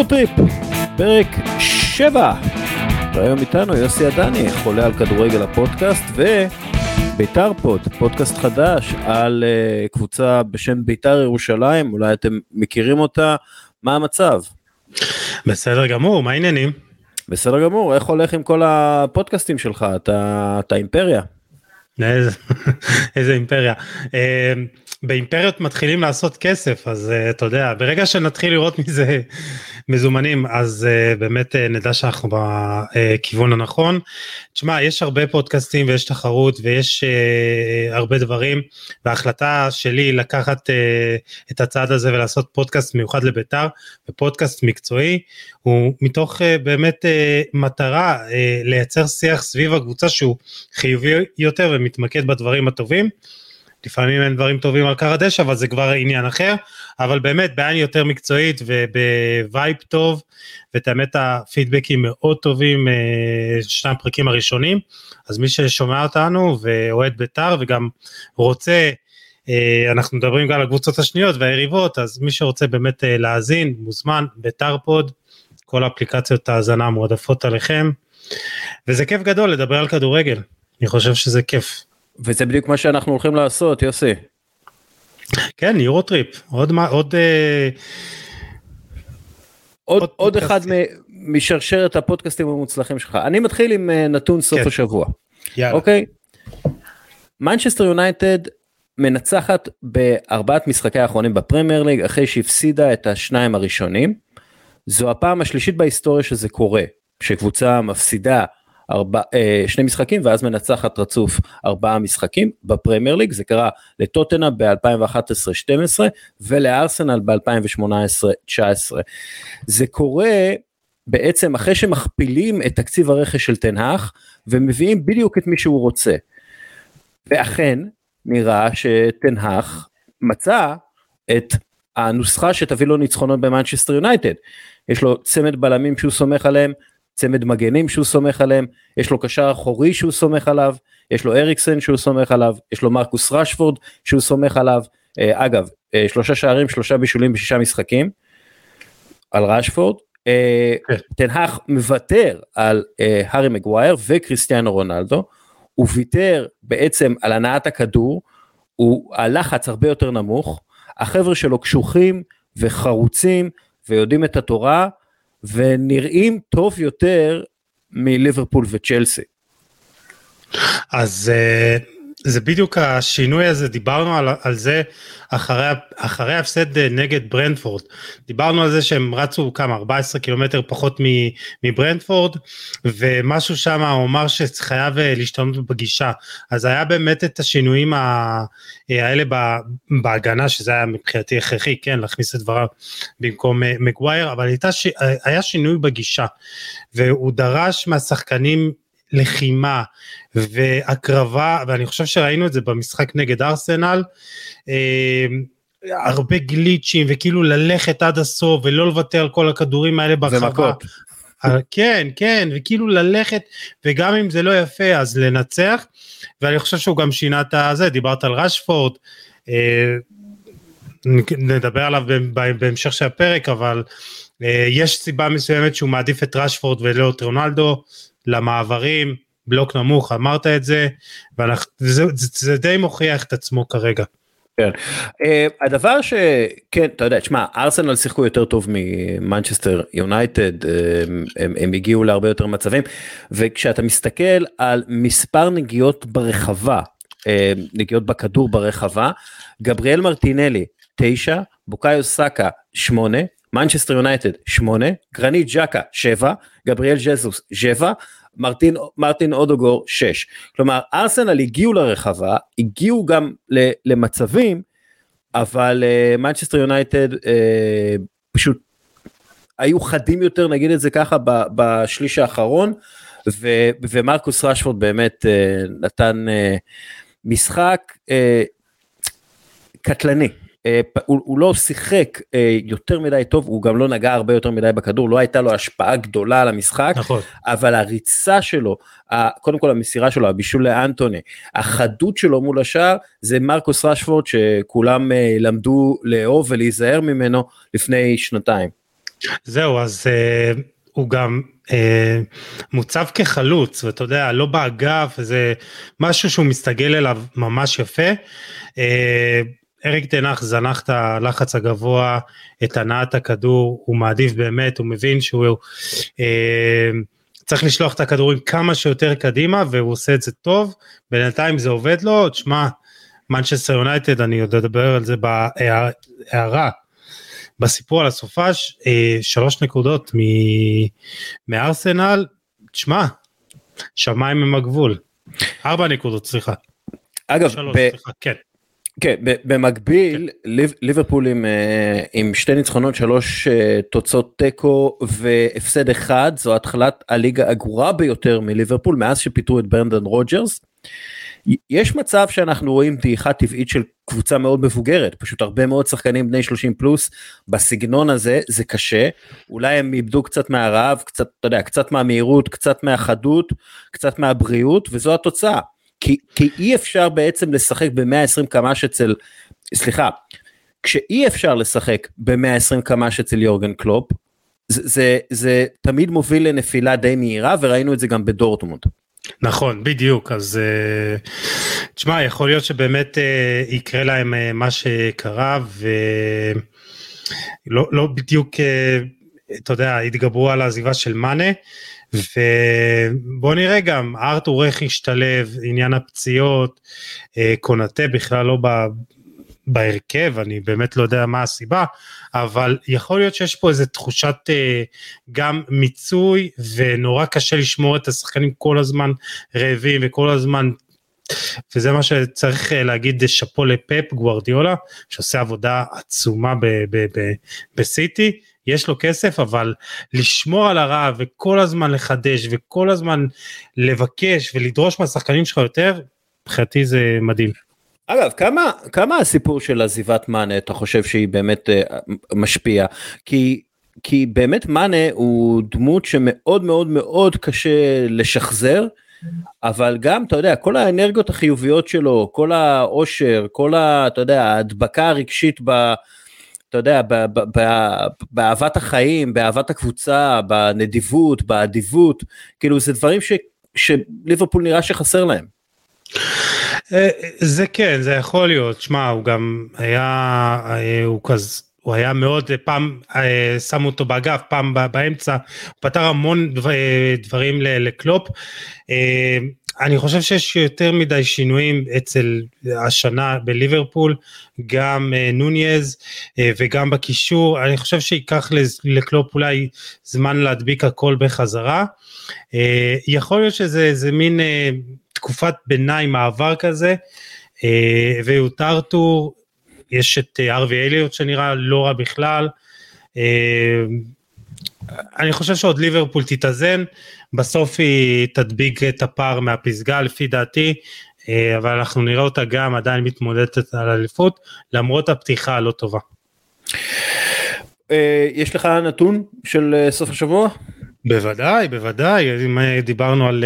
יורוטריפ, פרק 7. והיום איתנו יוסי עדני, חולה על כדורגל הפודקאסט, וביתר פוד, פודקאסט חדש על אה, קבוצה בשם ביתר ירושלים, אולי אתם מכירים אותה, מה המצב? בסדר גמור, מה העניינים? בסדר גמור, איך הולך עם כל הפודקאסטים שלך? אתה, אתה אימפריה. איזה, איזה אימפריה. אה, באימפריות מתחילים לעשות כסף אז uh, אתה יודע ברגע שנתחיל לראות מזה מזומנים אז uh, באמת uh, נדע שאנחנו בכיוון הנכון. תשמע יש הרבה פודקאסטים ויש תחרות ויש uh, הרבה דברים וההחלטה שלי לקחת uh, את הצעד הזה ולעשות פודקאסט מיוחד לביתר ופודקאסט מקצועי הוא מתוך uh, באמת uh, מטרה uh, לייצר שיח סביב הקבוצה שהוא חיובי יותר ומתמקד בדברים הטובים. לפעמים אין דברים טובים על כר הדשא אבל זה כבר עניין אחר. אבל באמת בעין יותר מקצועית ובווייב טוב ואת האמת הפידבקים מאוד טובים אה, שני הפרקים הראשונים. אז מי ששומע אותנו ואוהד בית"ר וגם רוצה אה, אנחנו מדברים גם על הקבוצות השניות והיריבות אז מי שרוצה באמת אה, להאזין מוזמן בית"ר פוד כל אפליקציות ההאזנה מועדפות עליכם. וזה כיף גדול לדבר על כדורגל אני חושב שזה כיף. וזה בדיוק מה שאנחנו הולכים לעשות יוסי. כן יורוטריפ עוד מה עוד אה, עוד, עוד, עוד אחד משרשרת הפודקאסטים המוצלחים שלך אני מתחיל עם אה, נתון סוף כן. השבוע. יאללה. אוקיי. מנצ'סטר יונייטד מנצחת בארבעת משחקי האחרונים בפרמייר ליג אחרי שהפסידה את השניים הראשונים. זו הפעם השלישית בהיסטוריה שזה קורה שקבוצה מפסידה ארבע, אה, שני משחקים ואז מנצחת רצוף ארבעה משחקים בפרמייר ליג זה קרה לטוטנה ב-2011-12 ולארסנל ב-2018-19. זה קורה בעצם אחרי שמכפילים את תקציב הרכש של תנהך ומביאים בדיוק את מי שהוא רוצה. ואכן נראה שתנהך מצא את הנוסחה שתביא לו ניצחונות במנצ'סטר יונייטד. יש לו צמד בלמים שהוא סומך עליהם, צמד מגנים שהוא סומך עליהם, יש לו קשר אחורי שהוא סומך עליו, יש לו אריקסן שהוא סומך עליו, יש לו מרקוס רשפורד שהוא סומך עליו, אה, אגב, אה, שלושה שערים, שלושה בישולים בשישה משחקים, על רשפורד, אה, כן. תנהך מוותר על הארי מגווייר וכריסטיאנו רונלדו, הוא ויתר בעצם על הנעת הכדור, הוא הלחץ הרבה יותר נמוך, החבר'ה שלו קשוחים וחרוצים ויודעים את התורה, ונראים טוב יותר מליברפול וצ'לסי. אז uh, זה בדיוק השינוי הזה דיברנו על, על זה אחרי אחרי ההפסד נגד ברנדפורד. דיברנו על זה שהם רצו כמה 14 קילומטר פחות מברנדפורד ומשהו שם אמר שחייב אה, להשתנות בגישה. אז היה באמת את השינויים האלה בהגנה שזה היה מבחינתי הכרחי כן להכניס את דבריו במקום אה, מגווייר אבל הייתה, היה שינוי בגישה. והוא דרש מהשחקנים לחימה והקרבה ואני חושב שראינו את זה במשחק נגד ארסנל. אה, הרבה גליצ'ים וכאילו ללכת עד הסוף ולא לוותר על כל הכדורים האלה ברחבה. אה, כן כן וכאילו ללכת וגם אם זה לא יפה אז לנצח ואני חושב שהוא גם שינה את הזה דיברת על רשפורד אה, נדבר עליו בהמשך של הפרק אבל יש סיבה מסוימת שהוא מעדיף את רשפורד ולא את רונלדו למעברים, בלוק נמוך, אמרת את זה, וזה זה, זה די מוכיח את עצמו כרגע. כן. Uh, הדבר שכן אתה יודע תשמע ארסנל שיחקו יותר טוב ממנצ'סטר יונייטד הם, הם, הם הגיעו להרבה יותר מצבים וכשאתה מסתכל על מספר נגיעות ברחבה אה, נגיעות בכדור ברחבה גבריאל מרטינלי 9 בוקאיו סאקה 8 מנצ'סטר יונייטד 8 גרניט ג'אקה 7 גבריאל ג'זוס 7 מרטין, מרטין אודגור 6. כלומר ארסנל הגיעו לרחבה, הגיעו גם למצבים, אבל מנצ'סטר אה, יונייטד אה, פשוט היו חדים יותר נגיד את זה ככה בשליש האחרון ו, ומרקוס רשפורד באמת uh, נתן uh, משחק uh, קטלני אה, הוא, הוא לא שיחק אה, יותר מדי טוב, הוא גם לא נגע הרבה יותר מדי בכדור, לא הייתה לו השפעה גדולה על המשחק, נכון. אבל הריצה שלו, קודם כל המסירה שלו, הבישול לאנטוני, החדות שלו מול השער, זה מרקוס רשפורד שכולם אה, למדו לאהוב ולהיזהר ממנו לפני שנתיים. זהו, אז uh, הוא גם uh, מוצב כחלוץ, ואתה יודע, לא באגף, זה משהו שהוא מסתגל אליו ממש יפה. Uh, אריק תנח זנח את הלחץ הגבוה, את הנעת הכדור, הוא מעדיף באמת, הוא מבין שהוא אה, צריך לשלוח את הכדורים כמה שיותר קדימה והוא עושה את זה טוב, בינתיים זה עובד לו, תשמע, מנצ'סטר יונייטד, אני עוד אדבר על זה בהערה, בסיפור על הסופש, אה, שלוש נקודות מארסנל, תשמע, שמיים הם הגבול, ארבע נקודות, סליחה. אגב, שלוש, ב... סליחה, כן. כן, במקביל כן. ליברפול עם, אה, עם שתי ניצחונות, שלוש אה, תוצאות תיקו והפסד אחד, זו התחלת הליגה הגרועה ביותר מליברפול מאז שפיטרו את ברנדן רוג'רס. יש מצב שאנחנו רואים דעיכה טבעית של קבוצה מאוד מבוגרת, פשוט הרבה מאוד שחקנים בני 30 פלוס בסגנון הזה, זה קשה, אולי הם איבדו קצת מהרעב, קצת, אתה יודע, קצת מהמהירות, קצת מהחדות, קצת מהבריאות, וזו התוצאה. כי, כי אי אפשר בעצם לשחק ב-120 קמ"ש אצל, סליחה, כשאי אפשר לשחק ב-120 קמ"ש אצל יורגן קלופ, זה, זה, זה תמיד מוביל לנפילה די מהירה וראינו את זה גם בדורטמונד. נכון בדיוק אז uh, תשמע יכול להיות שבאמת uh, יקרה להם uh, מה שקרה ולא לא בדיוק uh, אתה יודע התגברו על העזיבה של מאנה ובוא נראה גם ארתור איך ישתלב עניין הפציעות אה, קונטה בכלל לא ב... בהרכב אני באמת לא יודע מה הסיבה אבל יכול להיות שיש פה איזה תחושת אה, גם מיצוי ונורא קשה לשמור את השחקנים כל הזמן רעבים וכל הזמן וזה מה שצריך אה, להגיד שאפו לפפ גוורדיולה שעושה עבודה עצומה בסיטי יש לו כסף אבל לשמור על הרעב וכל הזמן לחדש וכל הזמן לבקש ולדרוש מהשחקנים שלך יותר, מבחינתי זה מדהים. אגב כמה כמה הסיפור של עזיבת מאנה אתה חושב שהיא באמת uh, משפיעה כי כי באמת מאנה הוא דמות שמאוד מאוד מאוד קשה לשחזר אבל גם אתה יודע כל האנרגיות החיוביות שלו כל העושר כל ה, אתה יודע ההדבקה הרגשית ב, אתה יודע, באהבת החיים, באהבת הקבוצה, בנדיבות, באדיבות, כאילו זה דברים ש, שליברפול נראה שחסר להם. אה, זה כן, זה יכול להיות, שמע, הוא גם היה, אה, הוא כזה, הוא היה מאוד, פעם אה, שמו אותו באגף, פעם באמצע, הוא פתר המון דברים לקלופ. אני חושב שיש יותר מדי שינויים אצל השנה בליברפול, גם uh, נוניז uh, וגם בקישור, אני חושב שייקח לקלופ אולי זמן להדביק הכל בחזרה. Uh, יכול להיות שזה מין uh, תקופת ביניים, מעבר כזה, uh, ויותר טור, יש את ארווי אליוט שנראה לא רע בכלל. אני חושב שעוד ליברפול תתאזן, בסוף היא תדביק את הפער מהפסגה לפי דעתי, אה, אבל אנחנו נראה אותה גם עדיין מתמודדת על אליפות, למרות הפתיחה הלא טובה. אה, יש לך נתון של אה, סוף השבוע? בוודאי, בוודאי, אם דיברנו על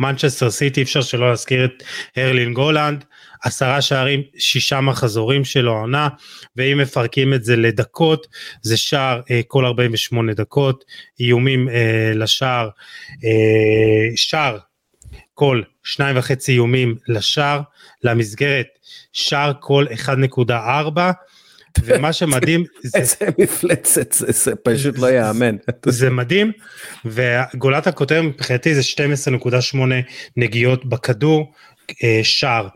מנצ'סטר סיטי, אפשר שלא להזכיר את הרלין גולנד, עשרה שערים, שישה מחזורים שלו העונה, ואם מפרקים את זה לדקות, זה שער אה, כל 48 דקות, איומים אה, לשער, אה, שער כל שניים וחצי איומים לשער, למסגרת שער כל 1.4, ומה שמדהים זה איזה מפלצת זה, זה פשוט לא יאמן. זה מדהים וגולת הכותר מבחינתי זה 12.8 נגיעות בכדור שער.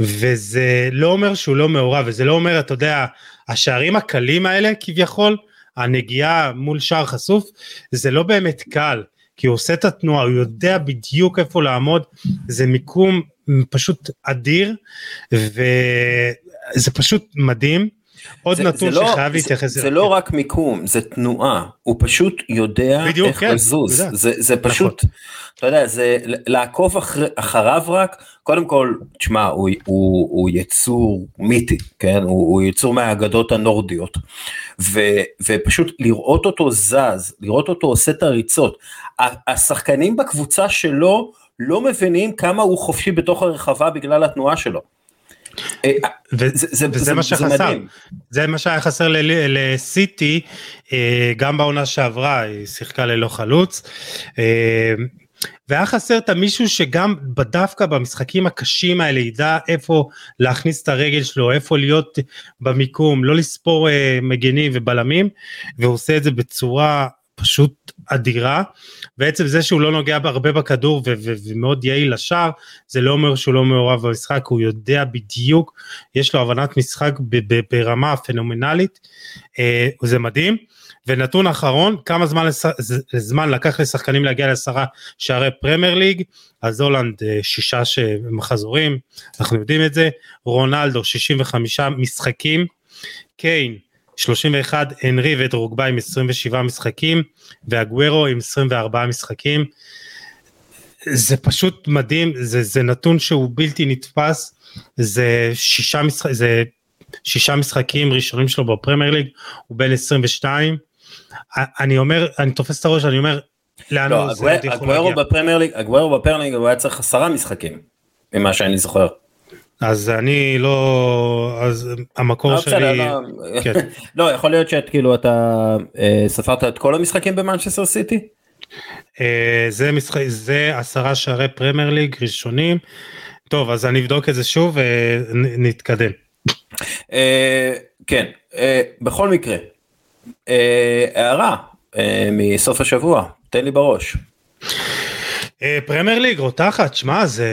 וזה לא אומר שהוא לא מעורב וזה לא אומר אתה יודע השערים הקלים האלה כביכול הנגיעה מול שער חשוף זה לא באמת קל כי הוא עושה את התנועה הוא יודע בדיוק איפה לעמוד זה מיקום פשוט אדיר וזה פשוט מדהים עוד זה, נתון זה לא- שחייב להתייחס זה, זה לא רק מיקום זה תנועה הוא פשוט יודע בדיוק, איך כן, לזוז יודע. זה, זה נכון. פשוט נכון. אתה יודע זה לעקוב אחר, אחריו רק קודם כל תשמע הוא, הוא, הוא יצור מיתי כן הוא, הוא יצור מהאגדות הנורדיות ו, ופשוט לראות אותו זז לראות אותו עושה את הריצות השחקנים בקבוצה שלו לא מבינים כמה הוא חופשי בתוך הרחבה בגלל התנועה שלו. וזה מה שחסר, זה מה שהיה חסר לסיטי גם בעונה שעברה היא שיחקה ללא חלוץ. והיה חסר את המישהו שגם דווקא במשחקים הקשים האלה ידע איפה להכניס את הרגל שלו, איפה להיות במיקום, לא לספור אה, מגנים ובלמים, והוא עושה את זה בצורה פשוט אדירה. בעצם זה שהוא לא נוגע הרבה בכדור ו- ו- ומאוד יעיל לשער, זה לא אומר שהוא לא מעורב במשחק, הוא יודע בדיוק, יש לו הבנת משחק ב- ב- ברמה פנומנלית, אה, זה מדהים. ונתון אחרון, כמה זמן, זמן לקח לשחקנים להגיע לעשרה שערי פרמייר ליג, אז הולנד אה, שישה מחזורים, אנחנו יודעים את זה, רונלדו 65 משחקים, קיין 31, הנרי ודרוגבה עם 27 משחקים, והגוורו עם 24 משחקים. זה פשוט מדהים, זה, זה נתון שהוא בלתי נתפס, זה שישה, משחק, זה שישה משחקים ראשונים שלו בפרמייר ליג, הוא בן 22, אני אומר, אני תופס את הראש, אני אומר, לאן לא, הוא זה אגוורו בפרמייר ליג, אגוורו בפרמייר ליג הוא היה צריך עשרה משחקים, ממה שאני זוכר. אז אני לא, אז המקור לא, שלי, לא, כן. לא, יכול להיות שאת כאילו אתה אה, ספרת את כל המשחקים במנצ'סטר סיטי? אה, זה משחק, זה עשרה שערי פרמייר ליג ראשונים, טוב אז אני אבדוק את זה שוב ונתקדם. אה, כן, בכל מקרה, אה, הערה אה, מסוף השבוע, תן לי בראש. אה, פרמייר ליג רותחת, שמע, זה,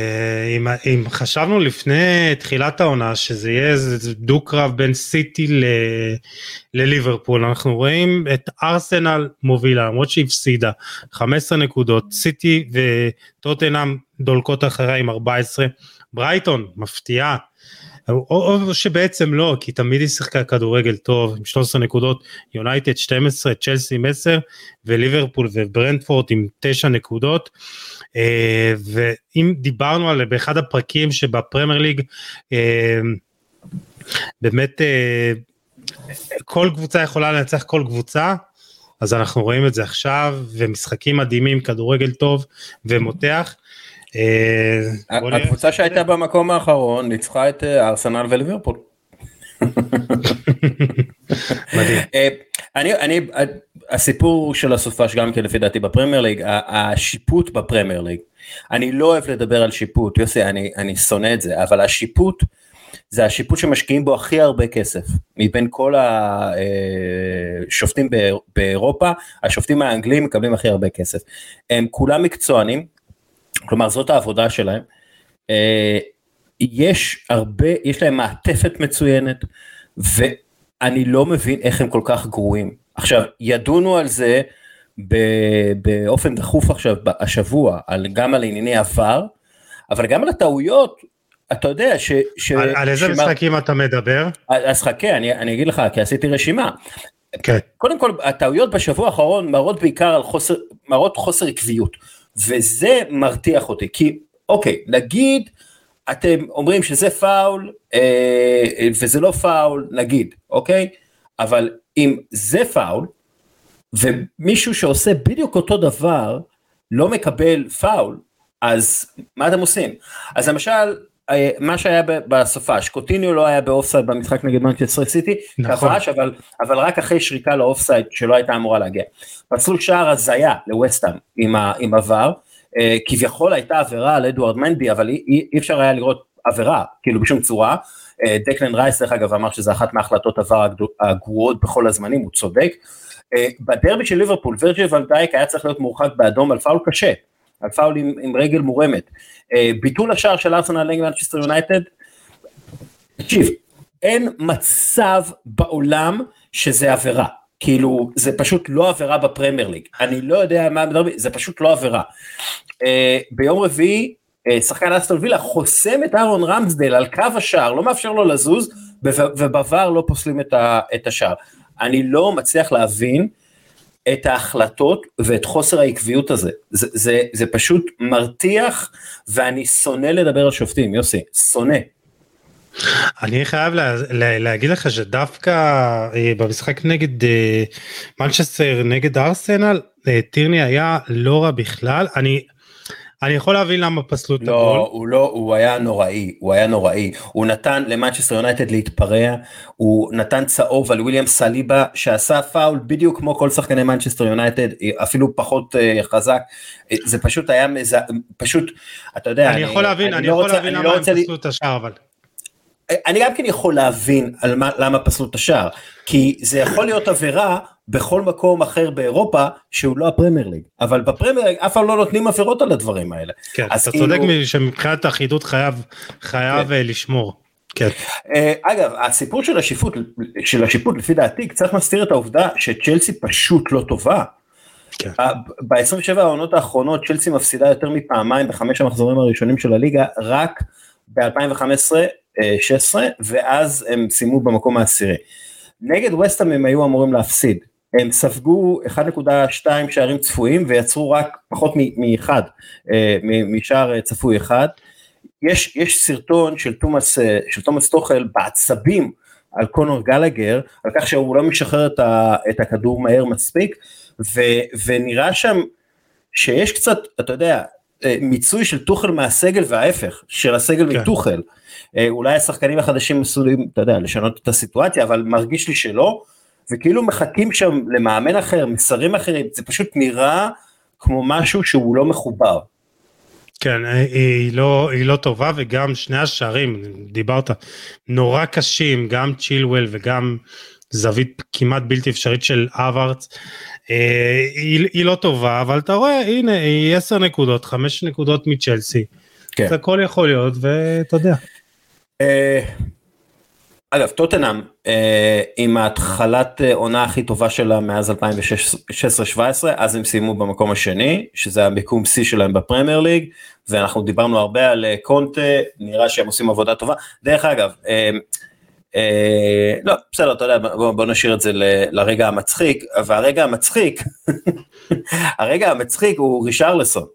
אם, אם חשבנו לפני תחילת העונה שזה יהיה איזה דו קרב בין סיטי ל, לליברפול, אנחנו רואים את ארסנל מובילה, למרות שהפסידה 15 נקודות, סיטי וטוטנאם דולקות אחריה עם 14, ברייטון מפתיעה או, או שבעצם לא, כי תמיד היא שיחקה כדורגל טוב, עם 13 נקודות, יונייטד 12, צ'לסי עם 10, וליברפול וברנדפורט עם 9 נקודות. אה, ואם דיברנו על באחד הפרקים שבפרמייר ליג, אה, באמת אה, כל קבוצה יכולה לנצח כל קבוצה, אז אנחנו רואים את זה עכשיו, ומשחקים מדהימים, כדורגל טוב ומותח. הקבוצה שהייתה במקום האחרון ניצחה את ארסנל וליברפול. אה, אני, אני, הסיפור של הסופש גם כן לפי דעתי בפרמייר ליג, השיפוט בפרמייר ליג, אני לא אוהב לדבר על שיפוט, יוסי, אני, אני שונא את זה, אבל השיפוט זה השיפוט שמשקיעים בו הכי הרבה כסף מבין כל השופטים באירופה, השופטים האנגלים מקבלים הכי הרבה כסף. הם כולם מקצוענים, כלומר זאת העבודה שלהם. יש הרבה, יש להם מעטפת מצוינת, ואני לא מבין איך הם כל כך גרועים. עכשיו, ידונו על זה באופן דחוף עכשיו, השבוע, על, גם על ענייני עבר, אבל גם על הטעויות, אתה יודע ש... ש על, על איזה שמר... משחקים אתה מדבר? אז חכה, אני, אני אגיד לך, כי עשיתי רשימה. כן. קודם כל, הטעויות בשבוע האחרון מראות בעיקר על חוסר, מראות חוסר עקביות. וזה מרתיח אותי, כי אוקיי, נגיד אתם אומרים שזה פאול אה, וזה לא פאול, נגיד, אוקיי? אבל אם זה פאול, ומישהו שעושה בדיוק אותו דבר לא מקבל פאול, אז מה אתם עושים? אז למשל, אה, מה שהיה בסופש, קוטיניו לא היה באופסייד במשחק נגד מנצ'סטר סיטי, נכון. כבש, אבל, אבל רק אחרי שריקה לאופסייד שלא הייתה אמורה להגיע. פסלו שער הזיה לווסטהאם עם, עם VAR, אה, כביכול הייתה עבירה על אדוארד מנדי, אבל אי, אי אפשר היה לראות עבירה, כאילו בשום צורה. אה, דקלן רייס דרך אגב אמר שזה אחת מהחלטות VAR הגרועות בכל הזמנים, הוא צודק. בדרבי של ליברפול, וירג'יל ואן דייק היה צריך להיות מורחק באדום על פאול קשה. על פאול עם, עם רגל מורמת. אה, ביטול השער של ארסנל נגד מנצ'סטר יונייטד, תקשיב, אין מצב בעולם שזה עבירה. כאילו זה פשוט לא עבירה בפרמייר ליג, אני לא יודע מה מדברים, זה פשוט לא עבירה. אה, ביום רביעי אה, שחקן אסטון וילה חוסם את אהרון רמסדל על קו השער, לא מאפשר לו לזוז ובבר לא פוסלים את השער. אני לא מצליח להבין את ההחלטות ואת חוסר העקביות הזה. זה, זה, זה פשוט מרתיח ואני שונא לדבר על שופטים, יוסי, שונא. אני חייב לה, לה, להגיד לך שדווקא אה, במשחק נגד אה, מנצ'סטר נגד ארסנל, אה, טירני היה לא רע בכלל. אני, אני יכול להבין למה פסלו את הגול. לא, הוא לא, הוא היה נוראי, הוא היה נוראי. הוא נתן למנצ'סטר יונייטד להתפרע, הוא נתן צהוב על וויליאם סליבה שעשה פאול בדיוק כמו כל שחקני מנצ'סטר יונייטד, אפילו פחות אה, חזק. זה פשוט היה מזה, פשוט, אתה יודע, אני, אני יכול להבין, אני, אני לא יכול רוצה, להבין למה לא הם פסלו את השער אבל. אני גם כן יכול להבין על מה, למה פסלו את השער, כי זה יכול להיות עבירה בכל מקום אחר באירופה שהוא לא הפרמייר ליג, אבל בפרמייר ליג אף פעם לא נותנים עבירות על הדברים האלה. כן, אתה כאילו... צודק שמבחינת האחידות חייב, חייב כן. אה, לשמור. כן. אה, אגב, הסיפור של השיפוט, של השיפוט לפי דעתי קצת מסתיר את העובדה שצ'לסי פשוט לא טובה. כן. ב-27 העונות האחרונות צ'לסי מפסידה יותר מפעמיים בחמש המחזורים הראשונים של הליגה, רק ב-2015 16 ואז הם סיימו במקום העשירי. נגד וסטאם הם היו אמורים להפסיד, הם ספגו 1.2 שערים צפויים ויצרו רק פחות מאחד, אה, משער צפוי אחד. יש, יש סרטון של תומאס, אה, של תומאס טוחל בעצבים על קונור גלגר, על כך שהוא לא משחרר את, ה, את הכדור מהר מספיק, ו, ונראה שם שיש קצת, אתה יודע, אה, מיצוי של טוחל מהסגל וההפך, של הסגל כן. מטוחל. אה, אולי השחקנים החדשים מסוגלים, אתה יודע, לשנות את הסיטואציה, אבל מרגיש לי שלא, וכאילו מחכים שם למאמן אחר, מסרים אחרים, זה פשוט נראה כמו משהו שהוא לא מחובר. כן, אה, היא לא, היא לא טובה וגם שני השערים, דיברת, נורא קשים, גם צ'ילואל וגם זווית כמעט בלתי אפשרית של אברץ. אה, היא, היא לא טובה, אבל אתה רואה, הנה, היא 10 נקודות, 5 נקודות מצ'לסי. כן. זה הכל יכול להיות, ואתה יודע. אה, אגב טוטנאם אה, עם ההתחלת עונה הכי טובה שלה מאז 2016-2017 אז הם סיימו במקום השני שזה המיקום שיא שלהם בפרמייר ליג ואנחנו דיברנו הרבה על קונטה נראה שהם עושים עבודה טובה דרך אגב לא בסדר אתה יודע בוא, נשאיר את זה לרגע המצחיק והרגע המצחיק הרגע המצחיק הוא רישרלסון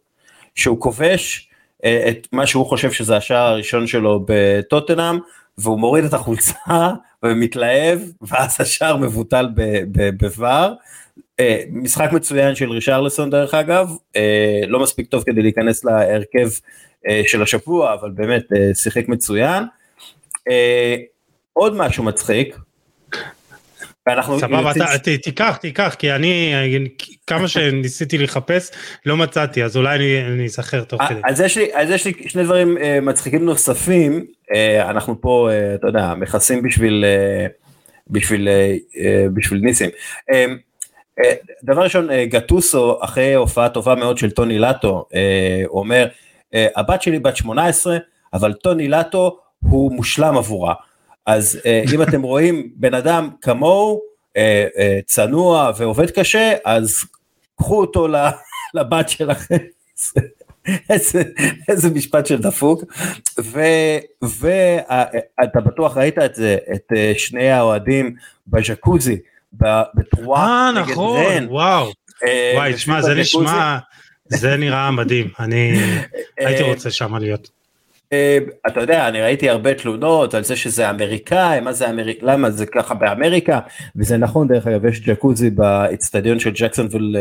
שהוא כובש אה, את מה שהוא חושב שזה השער הראשון שלו בטוטנאם, והוא מוריד את החולצה ומתלהב, ואז השער מבוטל בVAR. אה, משחק מצוין של רישרלסון דרך אגב, אה, לא מספיק טוב כדי להיכנס להרכב של השבוע, אבל באמת שיחק מצוין. עוד משהו מצחיק, ואנחנו סבבה אתה תיקח תיקח כי אני כמה שניסיתי לחפש לא מצאתי אז אולי אני אזכר תוך כדי. אז יש לי אז יש לי שני דברים אה, מצחיקים נוספים אה, אנחנו פה אה, אתה יודע מכסים בשביל בשביל בשביל ניסים. דבר ראשון גטוסו אחרי הופעה טובה מאוד של טוני לטו אומר הבת שלי בת 18 אבל טוני לטו הוא מושלם עבורה. אז uh, אם אתם רואים בן אדם כמוהו, uh, uh, צנוע ועובד קשה, אז קחו אותו לבת שלכם. איזה, איזה משפט של דפוק, ואתה בטוח ראית את זה, את שני האוהדים בז'קוזי, בתרועה נגד נכון, רן. וואו, וואי, שמע, זה נשמע, זה נראה מדהים, אני הייתי רוצה שם להיות. אה, אתה יודע, אני ראיתי הרבה תלונות על זה שזה אמריקאי, מה זה אמריקאי, למה זה ככה באמריקה, וזה נכון דרך אגב, יש ג'קוזי באצטדיון של ג'קסונוויל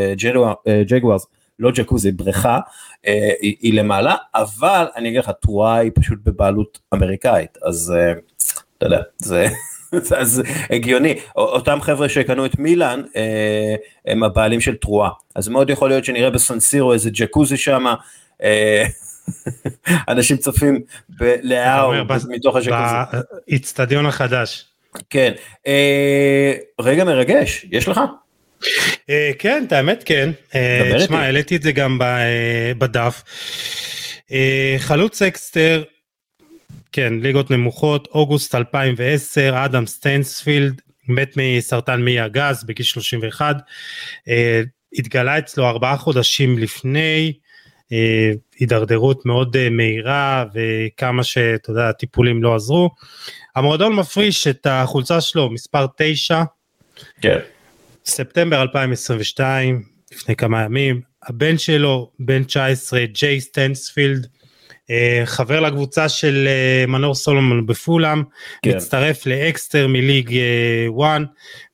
ג'גווארס, אה, לא ג'קוזי, בריכה, אה, היא, היא למעלה, אבל אני אגיד לך, תרועה היא פשוט בבעלות אמריקאית, אז אתה יודע, זה... אז הגיוני, אותם חבר'ה שקנו את מילאן הם הבעלים של תרועה, אז מאוד יכול להיות שנראה בסנסירו איזה ג'קוזי שם, אנשים צופים בלאהו מתוך השקוזי. באיצטדיון החדש. כן. אה, רגע מרגש, יש לך? אה, כן, את האמת כן. אה, תשמע, העליתי את זה גם בדף. חלוץ אקסטר, כן, ליגות נמוכות, אוגוסט 2010, אדם סטנספילד, מת מסרטן מעי הגז בגיל 31, התגלה אצלו ארבעה חודשים לפני, הידרדרות מאוד אה, מהירה וכמה שאתה יודע הטיפולים לא עזרו. המועדון מפריש את החולצה שלו מספר 9. כן. ספטמבר 2022 לפני כמה ימים הבן שלו בן 19 ג'יי סטנספילד אה, חבר לקבוצה של מנור סולומון בפולאם כן. מצטרף לאקסטר מליג 1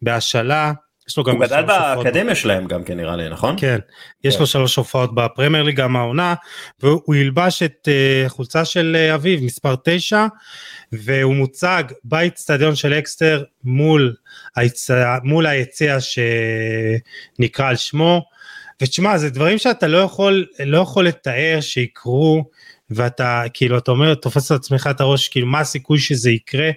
בהשאלה יש לו גם הוא גדל באקדמיה שלהם גם כן נראה לי נכון? כן, יש כן. לו שלוש הופעות בפרמייר ליג גם העונה והוא ילבש את אה, חולצה של אה, אביו מספר 9 והוא מוצג באיצטדיון של אקסטר מול, היצ... מול היציע שנקרא על שמו ותשמע זה דברים שאתה לא יכול לא יכול לתאר שיקרו ואתה כאילו אתה אומר תופס את עצמך את הראש כאילו מה הסיכוי שזה יקרה אה,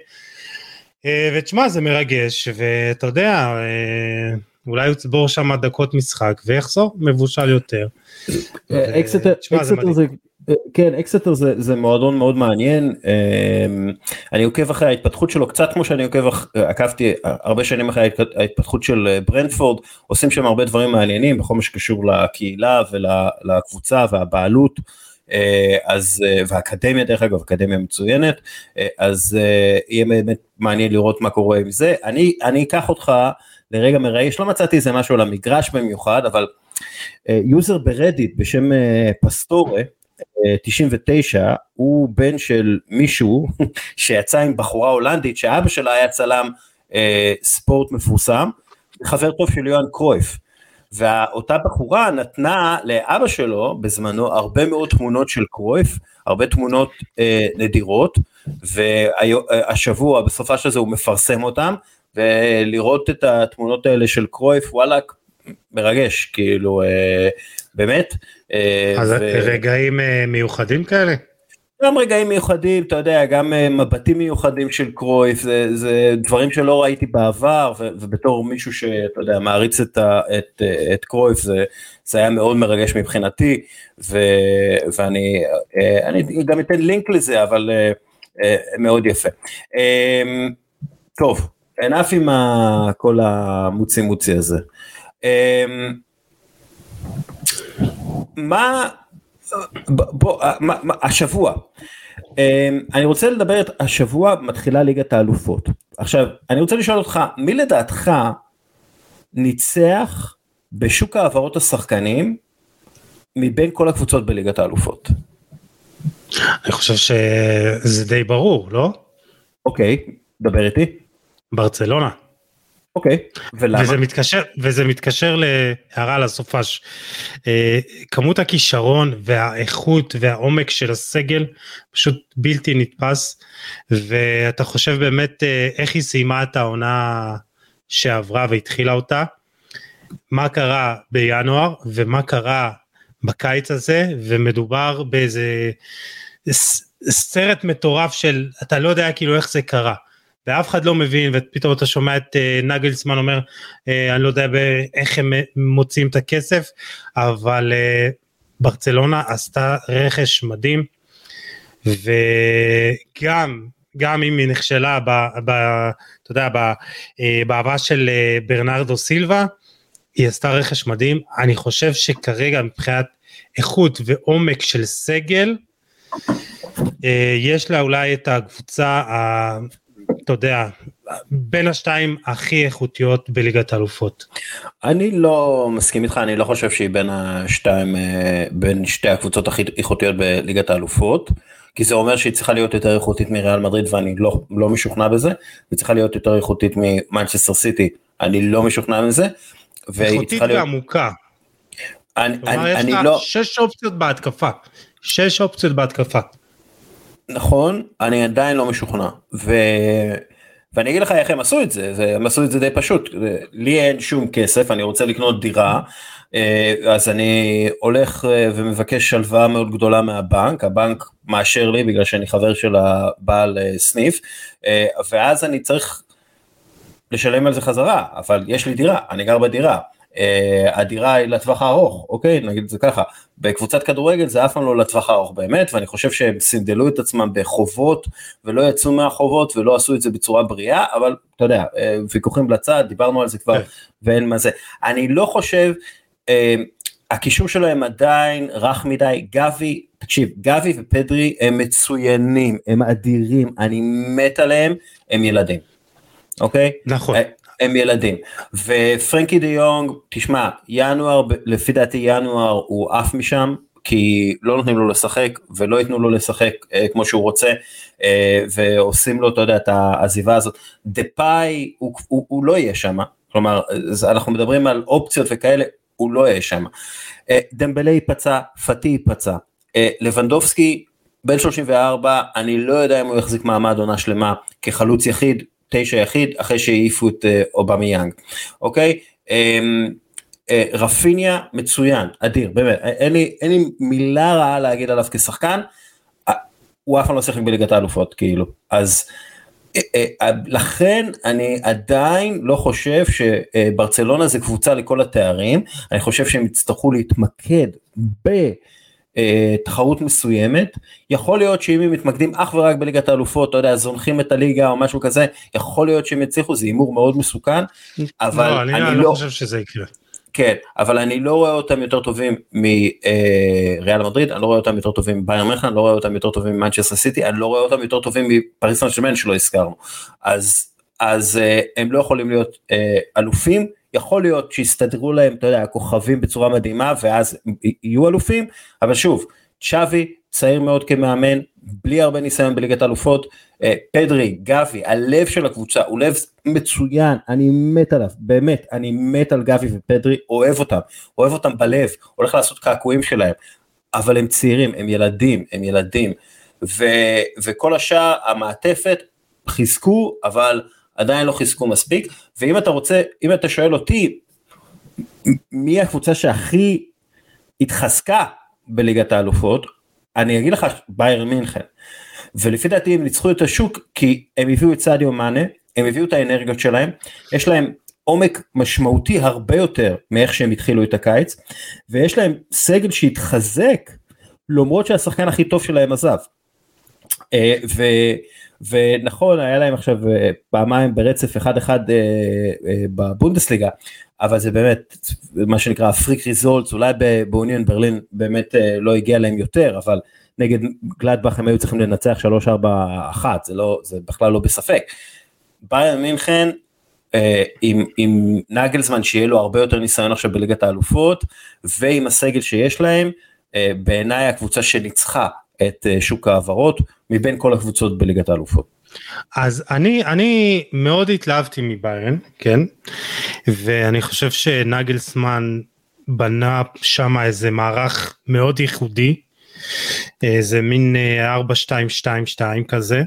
ותשמע זה מרגש ואתה יודע אה, אולי הוא יצבור שם דקות משחק ויחזור מבושל יותר. אה, אקסטר זה כן אקסטר זה, זה מועדון מאוד מעניין אני עוקב אחרי ההתפתחות שלו קצת כמו שאני עוקב עקבתי הרבה שנים אחרי ההתפתחות של ברנטפורד עושים שם הרבה דברים מעניינים בכל מה שקשור לקהילה ולקבוצה והבעלות. אה, אז, אה, והאקדמיה דרך אגב, אקדמיה מצוינת, אה, אז יהיה באמת מעניין לראות מה קורה עם זה. אני, אני אקח אותך לרגע מרגש, לא מצאתי איזה משהו על המגרש במיוחד, אבל יוזר ברדיט בשם פסטורה, 99, הוא בן של מישהו שיצא עם בחורה הולנדית שאבא שלה היה צלם ספורט מפורסם, חבר טוב של יוהאן קרויף. ואותה בחורה נתנה לאבא שלו בזמנו הרבה מאוד תמונות של קרויף, הרבה תמונות אה, נדירות, והשבוע בסופה של זה הוא מפרסם אותם, ולראות את התמונות האלה של קרויף וואלה מרגש כאילו אה, באמת. אה, אז ו... רגעים אה, מיוחדים כאלה? גם רגעים מיוחדים, אתה יודע, גם אה, מבטים מיוחדים של קרויף, זה, זה דברים שלא ראיתי בעבר, ו, ובתור מישהו שאתה יודע, מעריץ את, ה, את, את קרויף, זה, זה היה מאוד מרגש מבחינתי, ו, ואני אה, אני גם אתן לינק לזה, אבל אה, מאוד יפה. טוב, enough עם כל המוצי מוצי הזה. מה בוא, אה, השבוע, אמ, אני רוצה לדבר, את השבוע מתחילה ליגת האלופות. עכשיו, אני רוצה לשאול אותך, מי לדעתך ניצח בשוק העברות השחקנים מבין כל הקבוצות בליגת האלופות? אני חושב שזה די ברור, לא? אוקיי, דבר איתי. ברצלונה. אוקיי, ולמה? וזה מתקשר, וזה מתקשר להערה על הסופש. אה, כמות הכישרון והאיכות והעומק של הסגל פשוט בלתי נתפס, ואתה חושב באמת אה, איך היא סיימה את העונה שעברה והתחילה אותה, מה קרה בינואר ומה קרה בקיץ הזה, ומדובר באיזה סרט מטורף של אתה לא יודע כאילו איך זה קרה. ואף אחד לא מבין ופתאום אתה שומע את uh, נגלסמן אומר uh, אני לא יודע איך הם מוצאים את הכסף אבל ברצלונה עשתה רכש מדהים וגם גם אם היא נכשלה ב, ב, אתה יודע, ב, בעבר של ברנרדו סילבה היא עשתה רכש מדהים. אני חושב שכרגע מבחינת איכות ועומק של סגל יש לה אולי את הקבוצה אתה יודע, בין השתיים הכי איכותיות בליגת האלופות. אני לא מסכים איתך, אני לא חושב שהיא בין השתיים, אה, בין שתי הקבוצות הכי איכותיות בליגת האלופות, כי זה אומר שהיא צריכה להיות יותר איכותית מריאל מדריד ואני לא, לא משוכנע בזה, היא צריכה להיות יותר איכותית ממנצ'סטר סיטי, אני לא משוכנע בזה. איכותית ועמוקה. אני, אני, אני לא... שש אופציות בהתקפה, שש אופציות בהתקפה. נכון, אני עדיין לא משוכנע. ו... ואני אגיד לך איך הם עשו את זה, הם עשו את זה די פשוט, לי אין שום כסף, אני רוצה לקנות דירה, אה, אז אני הולך אה, ומבקש שלווה מאוד גדולה מהבנק, הבנק מאשר לי בגלל שאני חבר של הבעל אה, סניף, ואז אני צריך לשלם על זה חזרה, אבל יש לי דירה, אני גר בדירה, הדירה היא לטווח הארוך, אוקיי? נגיד את זה ככה. בקבוצת כדורגל זה אף פעם לא לטווח הארוך באמת, ואני חושב שהם סינדלו את עצמם בחובות ולא יצאו מהחובות ולא עשו את זה בצורה בריאה, אבל אתה יודע, uh, ויכוחים לצד, דיברנו על זה כבר, כן. ואין מה זה. אני לא חושב, uh, הקישור שלהם עדיין רך מדי, גבי, תקשיב, גבי ופדרי הם מצוינים, הם אדירים, אני מת עליהם, הם ילדים, אוקיי? נכון. הם ילדים. ופרנקי דה יונג, תשמע, ינואר, לפי דעתי ינואר הוא עף משם, כי לא נותנים לו לשחק ולא ייתנו לו לשחק אה, כמו שהוא רוצה אה, ועושים לו אתה יודע את העזיבה הזאת. דה פאי הוא, הוא, הוא לא יהיה שם כלומר אנחנו מדברים על אופציות וכאלה, הוא לא יהיה שם. דמבלי ייפצע, פאטי ייפצע, לבנדובסקי בן 34, אני לא יודע אם הוא יחזיק מעמד עונה שלמה כחלוץ יחיד, תשע יחיד, אחרי שהעיפו את אובמי יאנג, אוקיי? אמ, אה, רפיניה מצוין, אדיר, באמת, אין לי, אין לי מילה רעה להגיד עליו כשחקן, אה, הוא אף פעם לא שיחק בליגת האלופות, כאילו, אז אה, לכן אני עדיין לא חושב שברצלונה זה קבוצה לכל התארים, אני חושב שהם יצטרכו להתמקד בתחרות מסוימת, יכול להיות שאם הם מתמקדים אך ורק בליגת האלופות, אתה יודע, זונחים את הליגה או משהו כזה, יכול להיות שהם יצליחו, זה הימור מאוד מסוכן, אבל לא, אני, אני לא, לא חושב שזה יקרה. כן, אבל אני לא רואה אותם יותר טובים מריאל אה, מדריד, אני לא רואה אותם יותר טובים מביירן מכן, אני לא רואה אותם יותר טובים ממנצ'סטר סיטי, אני לא רואה אותם יותר טובים מפריס סן שלא הזכרנו. אז, אז אה, הם לא יכולים להיות אה, אלופים, יכול להיות שיסתדרו להם, אתה יודע, הכוכבים בצורה מדהימה, ואז יהיו אלופים, אבל שוב, צ'אבי צעיר מאוד כמאמן, בלי הרבה ניסיון בליגת האלופות, אה, פדרי, גבי, הלב של הקבוצה הוא לב מצוין, אני מת עליו, באמת, אני מת על גבי ופדרי, אוהב אותם, אוהב אותם בלב, הולך לעשות קעקועים שלהם, אבל הם צעירים, הם ילדים, הם ילדים, ו, וכל השאר, המעטפת, חיזקו, אבל עדיין לא חיזקו מספיק, ואם אתה רוצה, אם אתה שואל אותי, מי הקבוצה שהכי התחזקה בליגת האלופות, אני אגיד לך בייר מינכן. ולפי דעתי הם ניצחו את השוק כי הם הביאו את סעדיו מאנה, הם הביאו את האנרגיות שלהם, יש להם עומק משמעותי הרבה יותר מאיך שהם התחילו את הקיץ, ויש להם סגל שהתחזק למרות שהשחקן הכי טוב שלהם עזב. אה, ו, ונכון היה להם עכשיו אה, פעמיים ברצף אחד אחד אה, בבונדסליגה אבל זה באמת מה שנקרא פריק ריזולטס אולי באוניון ברלין באמת לא הגיע להם יותר אבל נגד גלדבך הם היו צריכים לנצח 3-4-1 זה לא זה בכלל לא בספק. בייר מינכן אה, עם, עם נגלזמן שיהיה לו הרבה יותר ניסיון עכשיו בליגת האלופות ועם הסגל שיש להם אה, בעיניי הקבוצה שניצחה את אה, שוק ההעברות מבין כל הקבוצות בליגת האלופות. אז אני אני מאוד התלהבתי מביירן כן ואני חושב שנגלסמן בנה שם איזה מערך מאוד ייחודי זה מין 4222 אה, כזה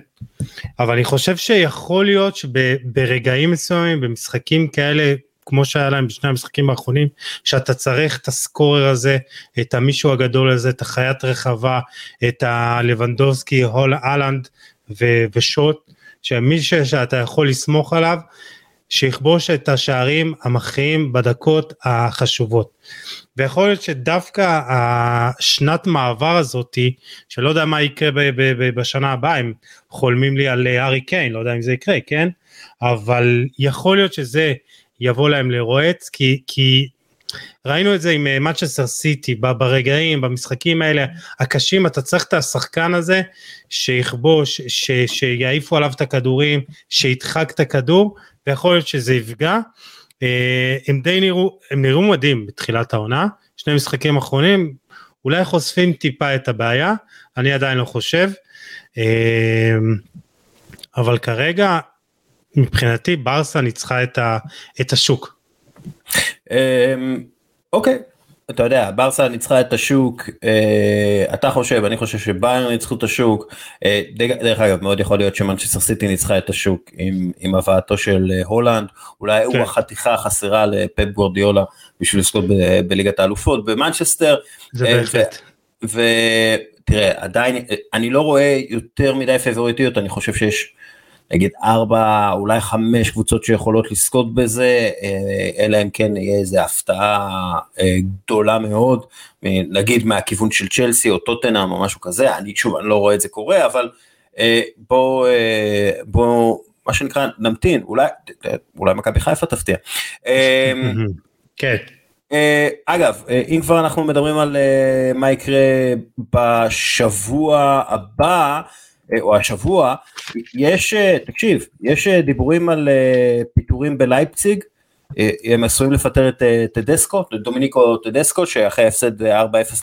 אבל אני חושב שיכול להיות שברגעים מסוימים במשחקים כאלה כמו שהיה להם בשני המשחקים האחרונים שאתה צריך את הסקורר הזה את המישהו הגדול הזה את החיית רחבה את הלבנדובסקי הול אהלנד ושוט שמי שאתה יכול לסמוך עליו שיכבוש את השערים המכריעים בדקות החשובות. ויכול להיות שדווקא השנת מעבר הזאתי, שלא יודע מה יקרה בשנה הבאה, הם חולמים לי על הארי קיין, לא יודע אם זה יקרה, כן? אבל יכול להיות שזה יבוא להם לרועץ, כי, כי ראינו את זה עם מצ'סטר אה, סיטי ברגעים במשחקים האלה הקשים אתה צריך את השחקן הזה שיכבוש ש, שיעיפו עליו את הכדורים שידחק את הכדור ויכול להיות שזה יפגע. אה, הם די נראו, הם נראו מדהים בתחילת העונה, שני משחקים אחרונים, אולי חושפים טיפה את הבעיה, אני עדיין לא חושב, אה, אבל כרגע מבחינתי ברסה ניצחה את, ה, את השוק. אה, אוקיי, אתה יודע ברסה ניצחה את השוק אה, אתה חושב אני חושב שביירן ניצחו את השוק אה, דרך אגב מאוד יכול להיות שמנצ'סטר סיטי ניצחה את השוק עם, עם הבאתו של אה, הולאנד אולי כן. הוא החתיכה החסרה לפפ גורדיולה בשביל לזכות בליגת האלופות במנצ'סטר. זה אה, בהחלט. ותראה עדיין אני לא רואה יותר מדי פייבוריטיות אני חושב שיש נגיד ארבע אולי חמש קבוצות שיכולות לזכות בזה אה, אלא אם כן יהיה איזה הפתעה אה, גדולה מאוד נגיד מהכיוון של צ'לסי או טוטנאם או משהו כזה אני שוב אני לא רואה את זה קורה אבל אה, בוא מה שנקרא נמתין אולי אולי מכבי חיפה תפתיע. כן. אגב אם כבר אנחנו מדברים על מה יקרה בשבוע הבא. אה, או השבוע, יש, אה, תקשיב, יש אה, דיבורים על פיטורים בלייפציג, הם עשויים לפטר את טדסקו, דומיניקו טדסקו שאחרי ההפסד 4-0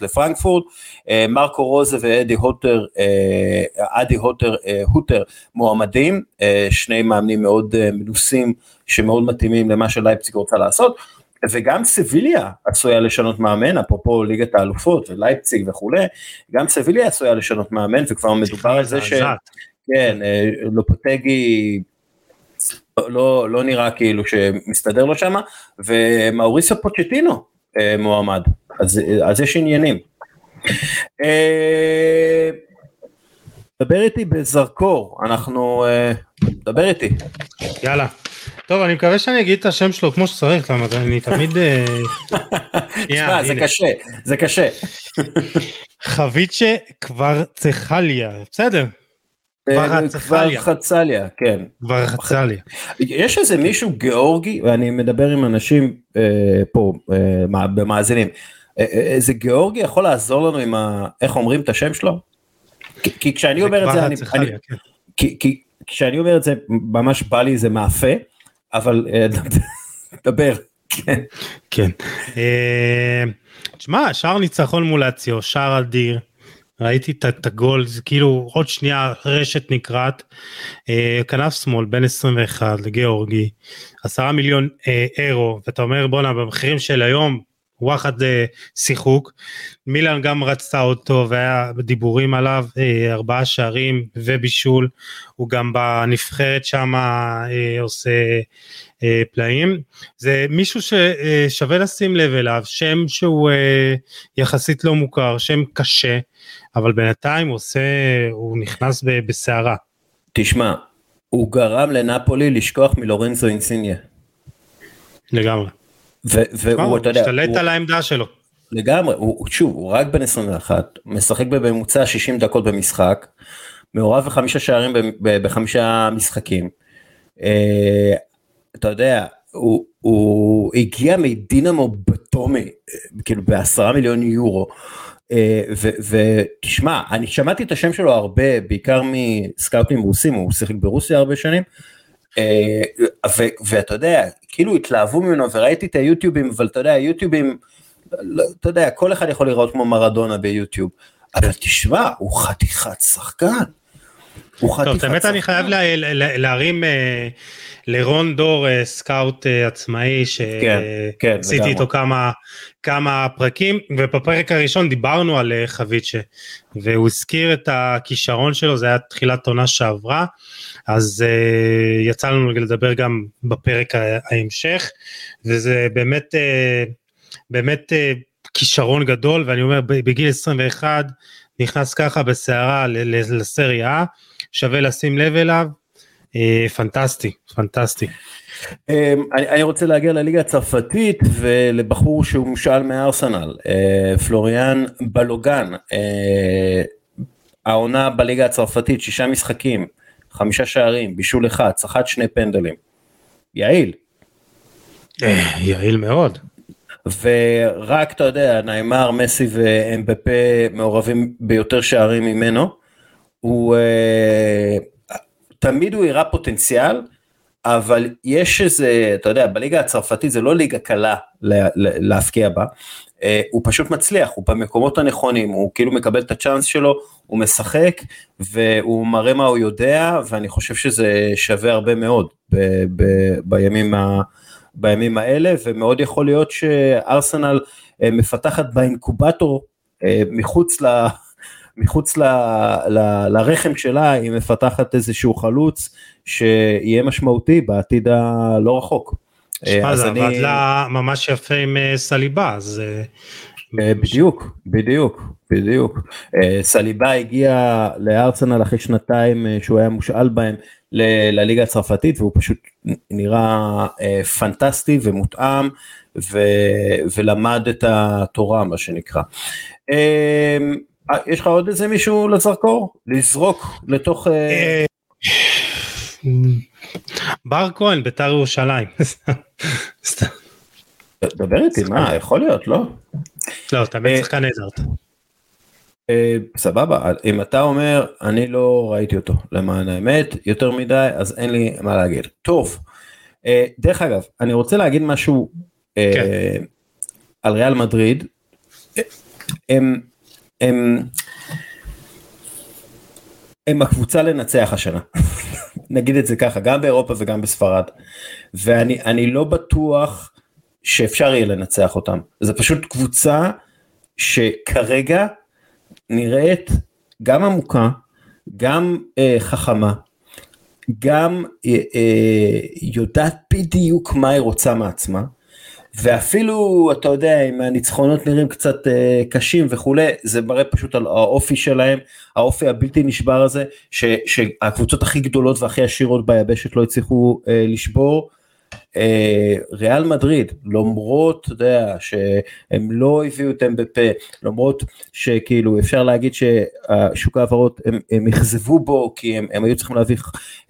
לפרנקפורט, מרקו רוזה ואדי הוטר, אדי הוטר, הוטר מועמדים, שני מאמנים מאוד מנוסים שמאוד מתאימים למה שלייפציג רוצה לעשות. וגם סביליה עשויה לשנות מאמן, אפרופו ליגת האלופות ולייפציג וכולי, גם סביליה עשויה לשנות מאמן וכבר מדובר על זה ש... כן, אה, לופוטגי לא, לא נראה כאילו שמסתדר לו שמה, ומאוריסו פוצ'טינו אה, מועמד, אז, אז יש עניינים. אה, דבר איתי בזרקור, אנחנו, דבר איתי. יאללה. טוב, אני מקווה שאני אגיד את השם שלו כמו שצריך, למה אני תמיד... תשמע, זה קשה, זה קשה. חביצ'ה כבר צריכליה, בסדר. כבר חצליה, כן. כבר חצליה. יש איזה מישהו גיאורגי, ואני מדבר עם אנשים אה, פה, אה, במאזינים, אה, איזה גיאורגי יכול לעזור לנו עם ה... איך אומרים את השם שלו? כי כשאני אומר את זה, אני... כן. כי כשאני אומר את זה, ממש בא לי איזה מאפה, אבל דבר. כן. כן. תשמע, שער ניצחון מול אציו, שער אדיר. ראיתי את הגול זה כאילו עוד שנייה רשת נקרעת אה, כנף שמאל בין 21 לגיאורגי 10 מיליון אה, אירו ואתה אומר בואנה במחירים של היום וואחד אה, שיחוק מילאן גם רצתה אותו והיה דיבורים עליו אה, ארבעה שערים ובישול הוא גם בנבחרת שם אה, עושה פלאים זה מישהו ששווה לשים לב אליו שם שהוא יחסית לא מוכר שם קשה אבל בינתיים הוא עושה, הוא נכנס בסערה. תשמע, הוא גרם לנפולי לשכוח מלורנזו אינסיניה. לגמרי. והוא, אתה יודע, השתלט על העמדה שלו. לגמרי, הוא, שוב, הוא רק בן 21, משחק בממוצע 60 דקות במשחק, מעורב בחמישה שערים בחמישה משחקים. אה, אתה יודע, הוא, הוא הגיע מדינמו בטומי, כאילו בעשרה מיליון יורו. אה, ותשמע, אני שמעתי את השם שלו הרבה, בעיקר מסקאוטים רוסים, הוא שיחק ברוסיה הרבה שנים, ואתה יודע, כאילו התלהבו ממנו וראיתי את היוטיובים, אבל אתה יודע, היוטיובים, לא, אתה יודע, כל אחד יכול לראות כמו מרדונה ביוטיוב, אבל תשמע, הוא חתיכת שחקן. שחקן. האמת אני חייב להרים אה, לרון דור סקאוט עצמאי שעשיתי כן, כן, איתו כמה פרקים ובפרק הראשון דיברנו על אה, חביצ'ה והוא הזכיר את הכישרון שלו זה היה תחילת עונה שעברה אז uh, יצא לנו לדבר גם בפרק ההמשך וזה באמת uh, באמת uh, כישרון גדול ואני אומר בגיל 21 נכנס ככה בסערה לסריה שווה לשים לב אליו uh, פנטסטי פנטסטי. אמ, אני רוצה להגיע לליגה הצרפתית ולבחור שהוא מושאל אה, פלוריאן בלוגן, אה, העונה בליגה הצרפתית, שישה משחקים, חמישה שערים, בישול אחד, צחט שני פנדלים. יעיל. אה, יעיל מאוד. ורק אתה יודע, ניימר, מסי ואמבפה מעורבים ביותר שערים ממנו. הוא תמיד הוא הראה פוטנציאל, אבל יש איזה, אתה יודע, בליגה הצרפתית זה לא ליגה קלה להפקיע בה, אה, הוא פשוט מצליח, הוא במקומות הנכונים, הוא כאילו מקבל את הצ'אנס שלו, הוא משחק, והוא מראה מה הוא יודע, ואני חושב שזה שווה הרבה מאוד ב- ב- בימים, ה- בימים האלה, ומאוד יכול להיות שארסנל אה, מפתחת באינקובטור אה, מחוץ ל... מחוץ ל, ל, לרחם שלה היא מפתחת איזשהו חלוץ שיהיה משמעותי בעתיד הלא רחוק. שמע אה, זה אני... עבד לה ממש יפה עם אה, סליבה אז. אה, בדיוק בדיוק בדיוק סליבה הגיע לארסנל אחרי שנתיים שהוא היה מושאל בהם לליגה הצרפתית והוא פשוט נראה פנטסטי ומותאם ו, ולמד את התורה מה שנקרא. יש לך עוד איזה מישהו לזרקור? לזרוק לתוך... בר כהן ביתר ירושלים. דבר איתי מה יכול להיות לא? לא תמיד שחקן נהדרת. סבבה אם אתה אומר אני לא ראיתי אותו למען האמת יותר מדי אז אין לי מה להגיד טוב דרך אגב, אני רוצה להגיד משהו כן. על ריאל מדריד. הם, הם, הם הקבוצה לנצח השנה. נגיד את זה ככה, גם באירופה וגם בספרד. ואני לא בטוח שאפשר יהיה לנצח אותם. זה פשוט קבוצה שכרגע נראית גם עמוקה, גם אה, חכמה, גם אה, אה, יודעת בדיוק מה היא רוצה מעצמה. ואפילו אתה יודע אם הניצחונות נראים קצת אה, קשים וכולי זה מראה פשוט על האופי שלהם האופי הבלתי נשבר הזה ש, שהקבוצות הכי גדולות והכי עשירות ביבשת לא הצליחו אה, לשבור. אה, ריאל מדריד למרות אתה יודע שהם לא הביאו את אמבפה למרות שכאילו אפשר להגיד ששוק ההעברות הם, הם אכזבו בו כי הם, הם היו צריכים להביא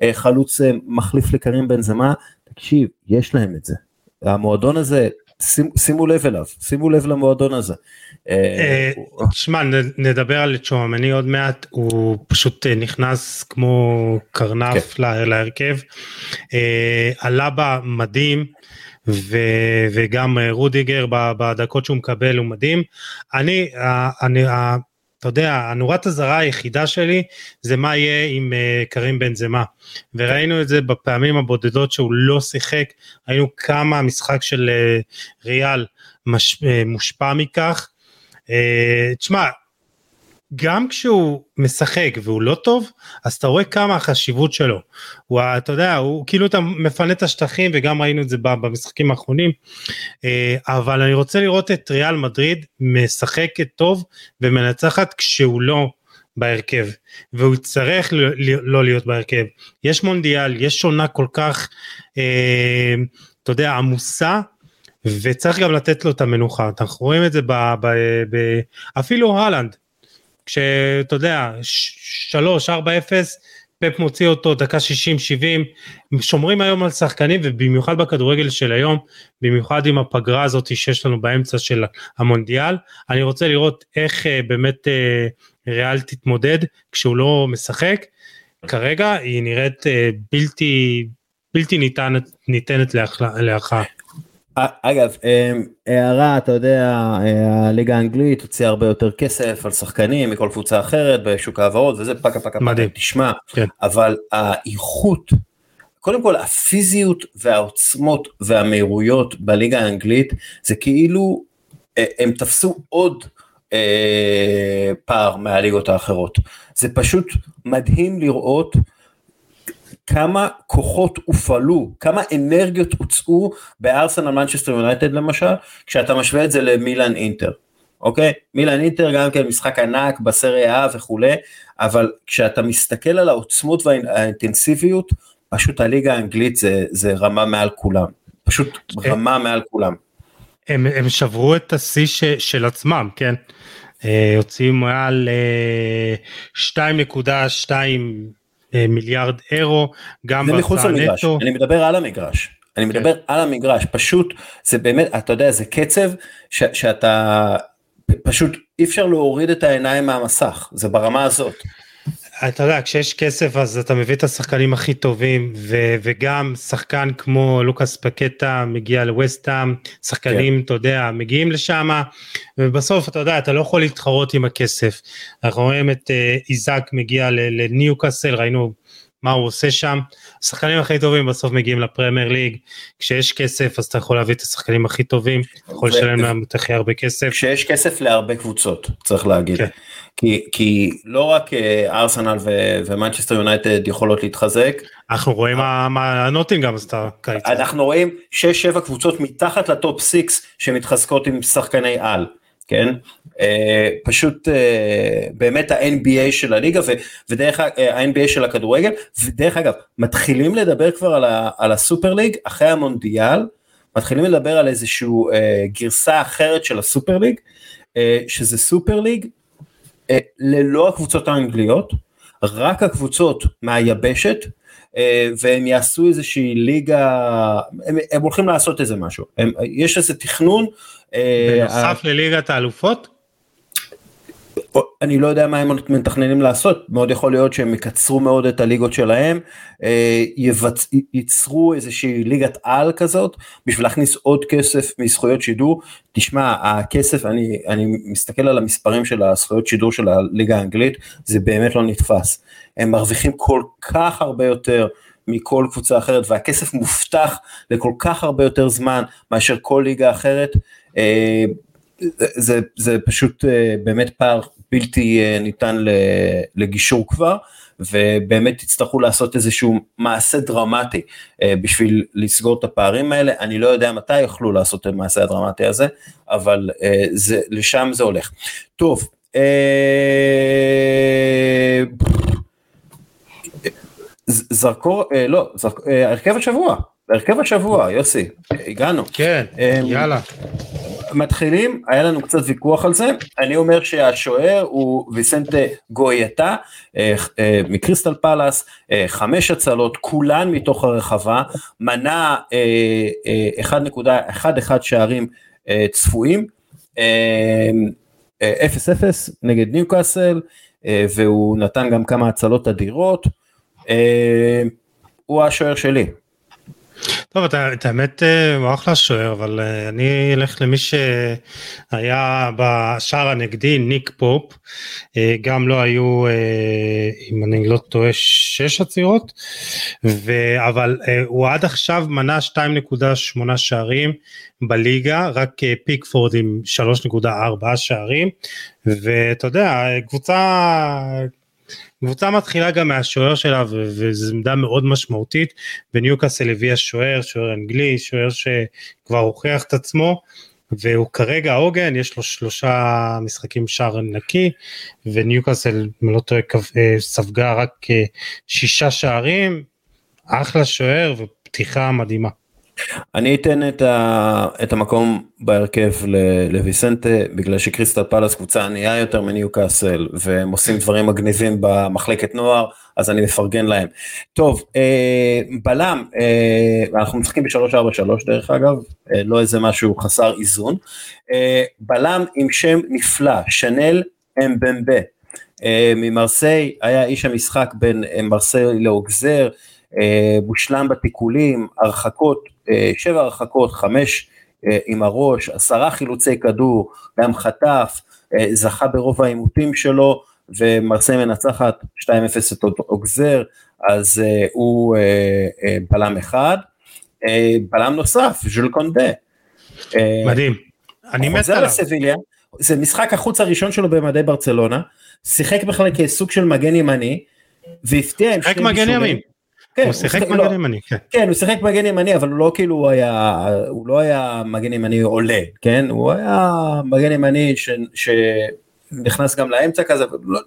אה, חלוץ אה, מחליף לקרים בן זמה תקשיב יש להם את זה המועדון הזה, שימו לב אליו, שימו לב למועדון הזה. תשמע, אה, נדבר על צ'ואמני עוד מעט, הוא פשוט אה, נכנס כמו קרנף כן. להרכב. אה, עלה בה מדהים. ו, וגם רודיגר בדקות שהוא מקבל הוא מדהים. אני, אני, אתה יודע, הנורת הזרה היחידה שלי זה מה יהיה עם uh, קרים בן זמה. וראינו את זה בפעמים הבודדות שהוא לא שיחק, ראינו כמה המשחק של uh, ריאל מש, uh, מושפע מכך. תשמע, גם כשהוא משחק והוא לא טוב, אז אתה רואה כמה החשיבות שלו. הוא, אתה יודע, הוא כאילו אתה מפנה את השטחים וגם ראינו את זה במשחקים האחרונים, אה, אבל אני רוצה לראות את ריאל מדריד משחקת טוב ומנצחת כשהוא לא בהרכב, והוא יצטרך לא להיות בהרכב. יש מונדיאל, יש עונה כל כך, אה, אתה יודע, עמוסה, וצריך גם לתת לו את המנוחה, אנחנו רואים את זה ב, ב, ב, אפילו הלנד, כשאתה יודע, 3-4-0, פפ מוציא אותו דקה 60-70, שומרים היום על שחקנים ובמיוחד בכדורגל של היום, במיוחד עם הפגרה הזאת שיש לנו באמצע של המונדיאל, אני רוצה לראות איך uh, באמת uh, ריאל תתמודד כשהוא לא משחק, כרגע היא נראית uh, בלתי, בלתי ניתנת, ניתנת להכרעה. אגב, אמ, הערה, אתה יודע, הליגה האנגלית הוציאה הרבה יותר כסף על שחקנים מכל קבוצה אחרת בשוק ההעברות וזה פקה פקה פקה, תשמע, כן. אבל האיכות, קודם כל הפיזיות והעוצמות והמהירויות בליגה האנגלית זה כאילו אה, הם תפסו עוד אה, פער מהליגות האחרות. זה פשוט מדהים לראות כמה כוחות הופעלו, כמה אנרגיות הוצאו בארסנל מנצ'סטר יונייטד למשל, כשאתה משווה את זה למילאן אינטר, אוקיי? מילאן אינטר גם כן משחק ענק בסריה A וכולי, אבל כשאתה מסתכל על העוצמות והאינטנסיביות, פשוט הליגה האנגלית זה, זה רמה מעל כולם, פשוט רמה מעל כולם. הם, הם שברו את השיא של עצמם, כן? אה, הוציאו מעל 2.2 אה, אה, מיליארד אירו, גם זה מחוץ למגרש, אני מדבר על המגרש, אני כן. מדבר על המגרש, פשוט זה באמת, אתה יודע, זה קצב ש, שאתה, פשוט אי אפשר להוריד את העיניים מהמסך, זה ברמה הזאת. אתה יודע, כשיש כסף אז אתה מביא את השחקנים הכי טובים, ו- וגם שחקן כמו לוקאס פקטה מגיע לווסטהאם, שחקנים, כן. אתה יודע, מגיעים לשם, ובסוף אתה יודע, אתה לא יכול להתחרות עם הכסף. אנחנו רואים את אה, איזק מגיע לניוקאסל, ראינו מה הוא עושה שם. השחקנים הכי טובים בסוף מגיעים לפרמייר ליג, כשיש כסף אז אתה יכול להביא את השחקנים הכי טובים, יכול לשלם להם הכי הרבה כסף. כשיש כסף להרבה קבוצות, צריך להגיד. כן. כי, כי לא רק אה, ארסנל ומנצ'סטר יונייטד יכולות להתחזק. אנחנו רואים מה נוטינגאם עשתה קיץ. אנחנו רואים 6-7 קבוצות מתחת לטופ 6 שמתחזקות עם שחקני על. כן? אה, פשוט אה, באמת ה-NBA של הליגה ו, ודרך ה-NBA של הכדורגל, ודרך אגב, מתחילים לדבר כבר על, ה, על הסופר ליג אחרי המונדיאל, מתחילים לדבר על איזושהי גרסה אחרת של הסופר ליג, שזה סופר ליג אה, ללא הקבוצות האנגליות, רק הקבוצות מהיבשת, אה, והם יעשו איזושהי ליגה, הם, הם הולכים לעשות איזה משהו, הם, יש איזה תכנון. אה, בנוסף ה... לליגת האלופות? אני לא יודע מה הם מתכננים לעשות, מאוד יכול להיות שהם יקצרו מאוד את הליגות שלהם, אה, יבצ... ייצרו איזושהי ליגת על כזאת, בשביל להכניס עוד כסף מזכויות שידור. תשמע, הכסף, אני, אני מסתכל על המספרים של הזכויות שידור של הליגה האנגלית, זה באמת לא נתפס. הם מרוויחים כל כך הרבה יותר מכל קבוצה אחרת, והכסף מובטח לכל כך הרבה יותר זמן מאשר כל ליגה אחרת. זה, זה פשוט אה, באמת פער בלתי אה, ניתן לגישור כבר, ובאמת תצטרכו לעשות איזשהו מעשה דרמטי אה, בשביל לסגור את הפערים האלה. אני לא יודע מתי יוכלו לעשות את המעשה הדרמטי הזה, אבל זה, לשם זה הולך. טוב, זרקור, לא, הרכב השבוע, הרכב השבוע, יוסי, הגענו. כן, יאללה. מתחילים, היה לנו קצת ויכוח על זה, אני אומר שהשוער הוא ויסנטה גויאטה אה, אה, מקריסטל פלאס, אה, חמש הצלות, כולן מתוך הרחבה, מנה 1.11 שערים צפויים, 0-0 נגד ניוקאסל, והוא נתן גם כמה הצלות אדירות, הוא השוער שלי. טוב, את האמת אה, הוא אחלה שוער, אבל אה, אני אלך למי שהיה בשער הנגדי, ניק פופ, אה, גם לא היו, אם אני לא טועה, שש עצירות, אבל הוא עד עכשיו מנה 2.8 שערים בליגה, רק פיקפורד עם 3.4 שערים, ואתה יודע, קבוצה קבוצה מתחילה גם מהשוער שלה וזו עמדה מאוד משמעותית וניוקאסל הביאה שוער, שוער אנגלי, שוער שכבר הוכיח את עצמו והוא כרגע עוגן, יש לו שלושה משחקים שער נקי וניוקאסל, אם לא טועה, אה, ספגה רק אה, שישה שערים, אחלה שוער ופתיחה מדהימה. אני אתן את, ה, את המקום בהרכב לוויסנטה בגלל שקריסטל פלאס קבוצה ענייה יותר מניו קאסל והם עושים דברים מגניבים במחלקת נוער אז אני מפרגן להם. טוב אה, בלם אה, אנחנו משחקים ב-343 דרך אגב אה, לא איזה משהו חסר איזון אה, בלם עם שם נפלא שנל אמבמבה אה, ממרסיי היה איש המשחק בין אה, מרסיי לאוגזר אה, מושלם בתיקולים, הרחקות, שבע הרחקות, חמש אה, עם הראש, עשרה חילוצי כדור, גם חטף, זכה ברוב העימותים שלו, ומרסיי מנצחת 2-0 את אוגזר, אז הוא בלם אחד. בלם נוסף, ז'ול קונדה. מדהים. אני מת עליו. לסביליה, זה משחק החוץ הראשון שלו במדי ברצלונה, שיחק בכלל כסוג של מגן ימני, והפתיע עם שני בישולים. כן, הוא שיחק מגן לא, ימני, כן. כן, הוא שיחק מגן ימני, אבל הוא לא כאילו הוא היה, הוא לא היה מגן ימני עולה, כן? הוא היה מגן ימני ש, שנכנס גם לאמצע כזה, לא,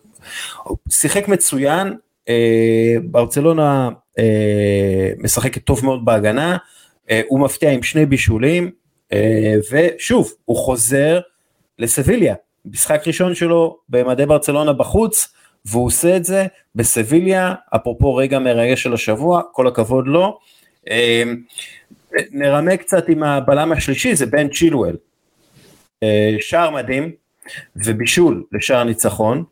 הוא שיחק מצוין, אה, ברצלונה אה, משחקת טוב מאוד בהגנה, אה, הוא מפתיע עם שני בישולים, אה, ושוב, הוא חוזר לסביליה, משחק ראשון שלו במדי ברצלונה בחוץ, והוא עושה את זה בסביליה, אפרופו רגע מרגש של השבוע, כל הכבוד לו. אמ, נרמה קצת עם הבלם השלישי, זה בן צ'ילואל. אה, שער מדהים ובישול לשער ניצחון,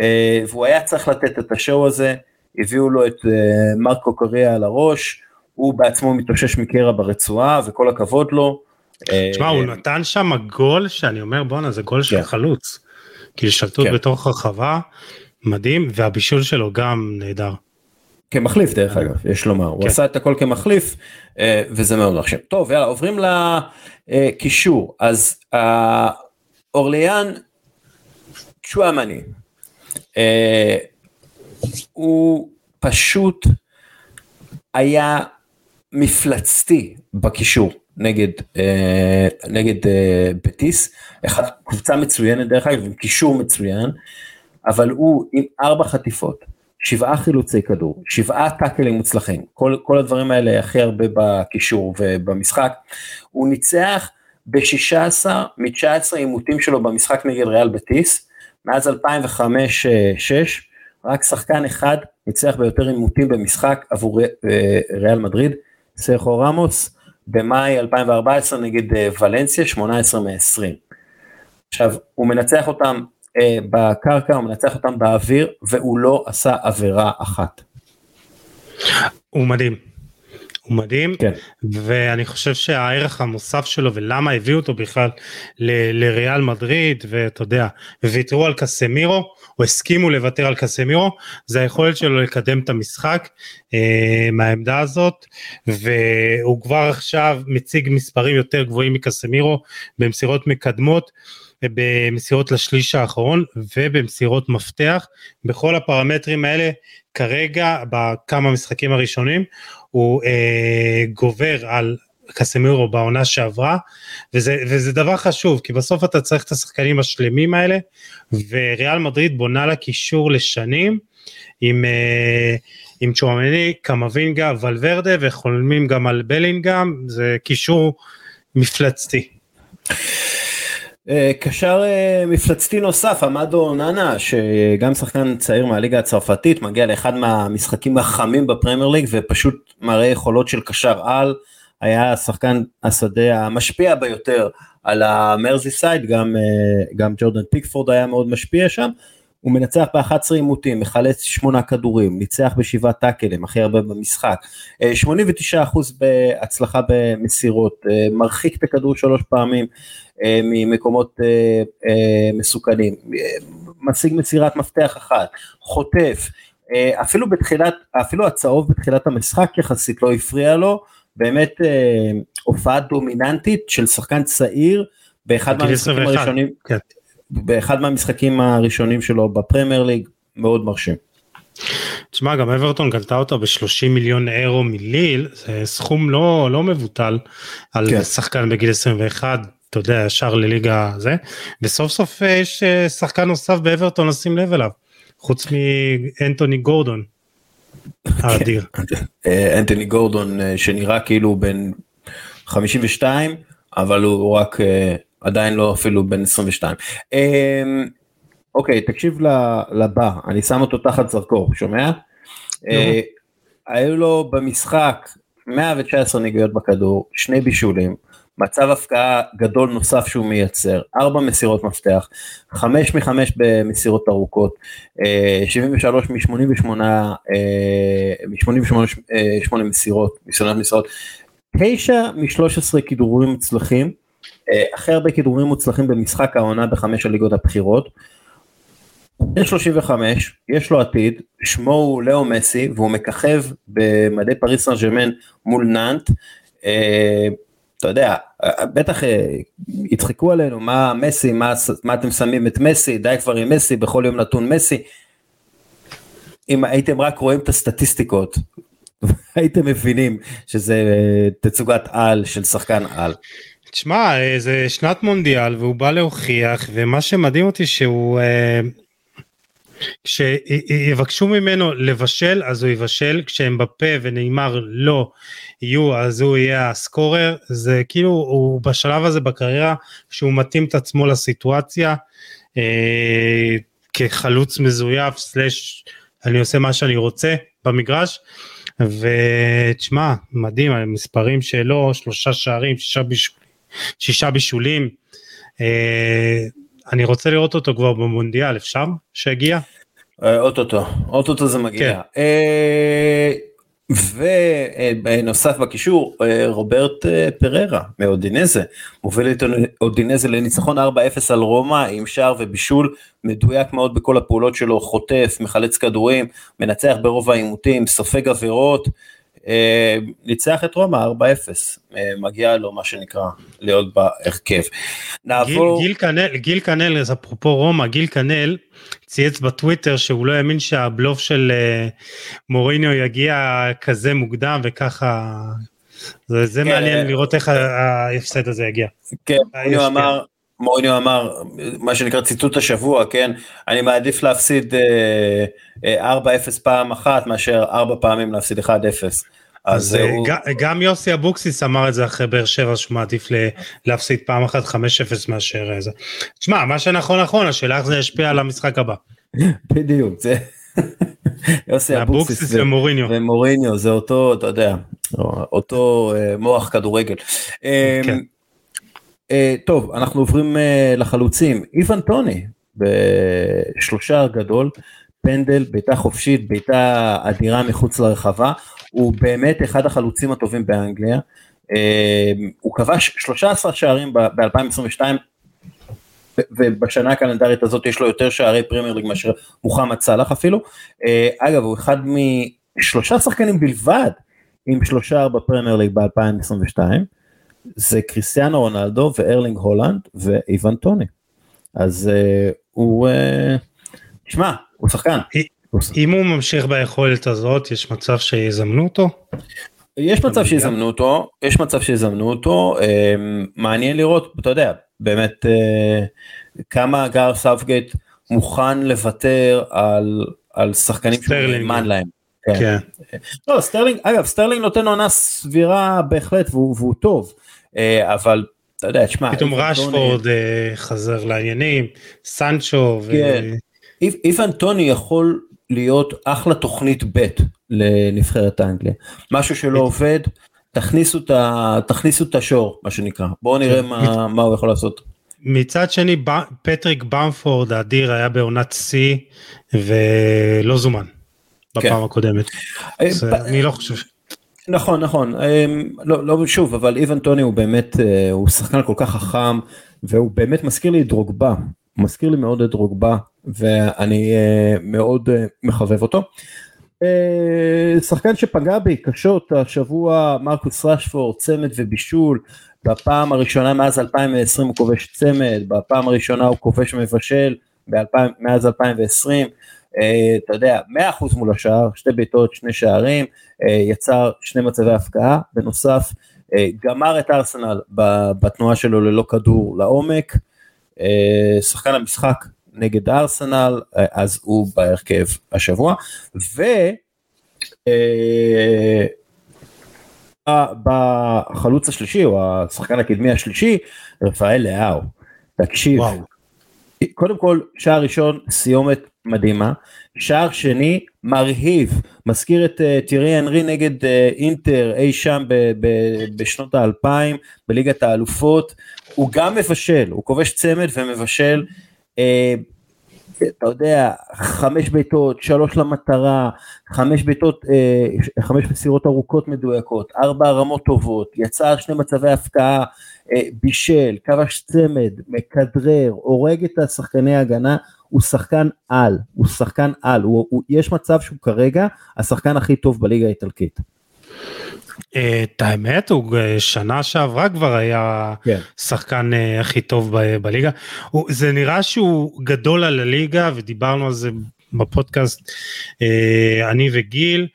אה, והוא היה צריך לתת את השואו הזה, הביאו לו את אה, מרקו קוריאה על הראש, הוא בעצמו מתאושש מקרע ברצועה וכל הכבוד לו. תשמע, הוא נתן שם גול שאני אומר בואנה זה גול של כן. חלוץ. כי שלטות כן. בתוך הרחבה מדהים והבישול שלו גם נהדר. כמחליף דרך אגב יש לומר הוא כן. עשה את הכל כמחליף אה, וזה מאוד מחשב. טוב יאללה עוברים לקישור אז אורליאן צ'ואמני אה, הוא פשוט היה מפלצתי בקישור נגד אה, נגד בטיס קבוצה מצוינת דרך אגב עם קישור מצוין אבל הוא עם ארבע חטיפות, שבעה חילוצי כדור, שבעה טאקלים מוצלחים, כל, כל הדברים האלה הכי הרבה בקישור ובמשחק, הוא ניצח ב-16 מ-19 עימותים שלו במשחק נגד ריאל בטיס, מאז 2005-2006, רק שחקן אחד ניצח ביותר עימותים במשחק עבור אה, ריאל מדריד, סרחו רמוס, במאי 2014 נגד אה, ולנסיה, 18 מ-20. עכשיו, הוא מנצח אותם בקרקע, הוא מנצח אותם באוויר, והוא לא עשה עבירה אחת. הוא מדהים. הוא מדהים כן. ואני חושב שהערך המוסף שלו ולמה הביאו אותו בכלל ל- לריאל מדריד ואתה יודע וויתרו על קסמירו או הסכימו לוותר על קסמירו זה היכולת שלו לקדם את המשחק אה, מהעמדה הזאת והוא כבר עכשיו מציג מספרים יותר גבוהים מקסמירו במסירות מקדמות. במסירות לשליש האחרון ובמסירות מפתח בכל הפרמטרים האלה כרגע בכמה משחקים הראשונים הוא אה, גובר על קסמירו בעונה שעברה וזה, וזה דבר חשוב כי בסוף אתה צריך את השחקנים השלמים האלה וריאל מדריד בונה לה קישור לשנים עם, אה, עם צ'ואמני, קמבינגה, ולוורדה וחולמים גם על בלינגהם זה קישור מפלצתי. אה, קשר אה, מפלצתי נוסף עמדו אונאנה שגם שחקן צעיר מהליגה הצרפתית מגיע לאחד מהמשחקים החמים בפרמייר ליג ופשוט מראה יכולות של קשר על. היה שחקן השדה המשפיע ביותר על המרסיסייד גם אה, גם ג'ורדן פיקפורד היה מאוד משפיע שם הוא מנצח ב-11 עימותים, מחלץ 8 כדורים, ניצח בשבעה טאקלים, הכי הרבה במשחק, 89% בהצלחה במסירות, מרחיק את הכדור שלוש פעמים, אה, ממקומות אה, אה, מסוכנים, משיג מסירת מפתח אחת, חוטף, אפילו בתחילת, אפילו הצהוב בתחילת המשחק יחסית לא הפריע לו, באמת הופעה דומיננטית של שחקן צעיר באחד מהמשחקים הראשונים, כן. באחד מהמשחקים הראשונים שלו בפרמייר ליג, מאוד מרשים. תשמע גם אברטון קלטה אותה ב-30 מיליון אירו מליל זה סכום לא לא מבוטל על כן. שחקן בגיל 21 אתה יודע, ישר לליגה זה, וסוף סוף אה, יש אה, שחקן נוסף באברטון לשים לב אליו, חוץ מאנטוני גורדון. האדיר. אה, אנטוני גורדון שנראה כאילו בן 52 אבל הוא רק עדיין לא אפילו בן 22. אוקיי תקשיב לבא אני שם אותו תחת זרקור שומע? היו לו במשחק 119 נגיעות בכדור שני בישולים מצב הפקעה גדול נוסף שהוא מייצר, ארבע מסירות מפתח, חמש מחמש במסירות ארוכות, 73 מ-88 מ-88 מסירות, ניסיונות מסירות, תשע מ-13 כידורים מוצלחים, הכי הרבה כידורים מוצלחים במשחק העונה בחמש הליגות הבכירות. בן 35, יש לו עתיד, שמו הוא לאו מסי והוא מככב במדי פריס סן ג'מאן מול נאנט. אה, אתה יודע, בטח אה, יצחקו עלינו, מה מסי, מה, מה אתם שמים את מסי, די כבר עם מסי, בכל יום נתון מסי. אם הייתם רק רואים את הסטטיסטיקות, הייתם מבינים שזה אה, תצוגת על של שחקן על. תשמע, אה, זה שנת מונדיאל והוא בא להוכיח, ומה שמדהים אותי שהוא כשיבקשו ממנו לבשל אז הוא יבשל כשהם בפה ונאמר לא יהיו אז הוא יהיה הסקורר. זה כאילו הוא בשלב הזה בקריירה שהוא מתאים את עצמו לסיטואציה אה, כחלוץ מזויף סלאש אני עושה מה שאני רוצה במגרש. ותשמע מדהים המספרים שלו שלושה שערים שישה, בישול, שישה בישולים אה, אני רוצה לראות אותו כבר במונדיאל אפשר שיגיע? אה, אוטוטו אוטוטו זה מגיע. כן. אה, ונוסף בקישור רוברט פררה מאודינזה מוביל את אודינזה לניצחון 4-0 על רומא עם שער ובישול מדויק מאוד בכל הפעולות שלו חוטף מחלץ כדורים מנצח ברוב העימותים סופג עבירות ניצח את רומא 4-0, אה, מגיע לו מה שנקרא להיות בהרכב. נעבור... גיל קנל, גיל קנל, אז אפרופו רומא, גיל קנל צייץ בטוויטר שהוא לא האמין שהבלוף של אה, מוריניו יגיע כזה מוקדם וככה, זה, זה כן, מעניין לראות איך ההפסד הזה יגיע. כן, מוריניו אמר, מוריניו אמר, מה שנקרא ציטוט השבוע, כן, אני מעדיף להפסיד אה, אה, 4-0 פעם אחת מאשר 4 פעמים להפסיד 1-0. אז אה, הוא... גם יוסי אבוקסיס אמר את זה אחרי באר שבע שהוא מעדיף להפסיד פעם אחת 5-0 מאשר זה. תשמע מה שנכון נכון השאלה איך זה ישפיע על המשחק הבא. בדיוק זה יוסי אבוקסיס ומוריניו ומוריניו זה אותו אתה יודע אותו אה, מוח כדורגל. כן. Uh, טוב אנחנו עוברים uh, לחלוצים איוון טוני בשלושה גדול, פנדל, בעיטה חופשית, בעיטה אדירה מחוץ לרחבה, הוא באמת אחד החלוצים הטובים באנגליה. אה, הוא כבש 13 שערים ב-2022, ובשנה הקלנדרית הזאת יש לו יותר שערי פרמייר ליג מאשר מוחמד סאלח אפילו. אה, אגב, הוא אחד משלושה שחקנים בלבד עם שלושה בפרמייר ליג ב-2022. זה קריסטיאנו רונלדו וארלינג הולאנד ואיוון טוני. אז אה, הוא, אה, הוא שחקן. אם הוא ממשיך ביכולת הזאת, יש מצב שיזמנו אותו? יש מצב שיזמנו אותו, יש מצב שיזמנו אותו, אה, מעניין לראות, אתה יודע, באמת אה, כמה גארת' סאות'גייט מוכן לוותר על, על שחקנים שהוא נאמן להם. כן. כן. לא, סטרלינג, אגב, סטרלינג נותן עונה סבירה בהחלט והוא, והוא טוב. אה, אבל אתה יודע, תשמע, פתאום רשפורד אה, חזר לעניינים, סנצ'ו. כן, איוון טוני יכול להיות אחלה תוכנית ב' לנבחרת האנגליה. משהו שלא עובד, תכניסו את השור, מה שנקרא. בואו נראה כן. מה הוא יכול לעשות. מצד שני, פטריק במפורד האדיר היה בעונת שיא ולא זומן כן. בפעם הקודמת. אה, אני לא חושב. נכון נכון. אמ, לא לא שוב אבל איוון טוני הוא באמת אה, הוא שחקן כל כך חכם והוא באמת מזכיר לי את דרוגבה. מזכיר לי מאוד את דרוגבה ואני אה, מאוד אה, מחבב אותו. שחקן שפגע בי קשות השבוע מרקוס רשפורד צמד ובישול. בפעם הראשונה מאז 2020 הוא כובש צמד בפעם הראשונה הוא כובש מבשל מאז 2020 אה, אתה יודע, 100% מול השער, שתי בעיטות, שני שערים, אה, יצר שני מצבי הפקעה, בנוסף אה, גמר את ארסנל בתנועה שלו ללא כדור לעומק, שחקן המשחק נגד ארסנל, אז הוא בהרכב השבוע, ו... בחלוץ השלישי או השחקן הקדמי השלישי רפאל לאהו. תקשיב וואו. קודם כל שער ראשון סיומת מדהימה, שער שני מרהיב, מזכיר את uh, טירי אנרי נגד uh, אינטר אי שם ב- ב- בשנות האלפיים בליגת האלופות, הוא גם מבשל, הוא כובש צמד ומבשל, uh, אתה יודע, חמש בעיטות, שלוש למטרה, חמש בעיטות, uh, חמש מסירות ארוכות מדויקות, ארבע הרמות טובות, יצר שני מצבי הפקעה, uh, בישל, כבש צמד, מכדרר, הורג את השחקני ההגנה, הוא שחקן על, הוא שחקן על, הוא, הוא, יש מצב שהוא כרגע השחקן הכי טוב בליגה האיטלקית. אה, את האמת הוא אה, שנה שעברה כבר היה כן. שחקן אה, הכי טוב בליגה זה נראה שהוא גדול על הליגה ודיברנו על זה בפודקאסט אני וגיל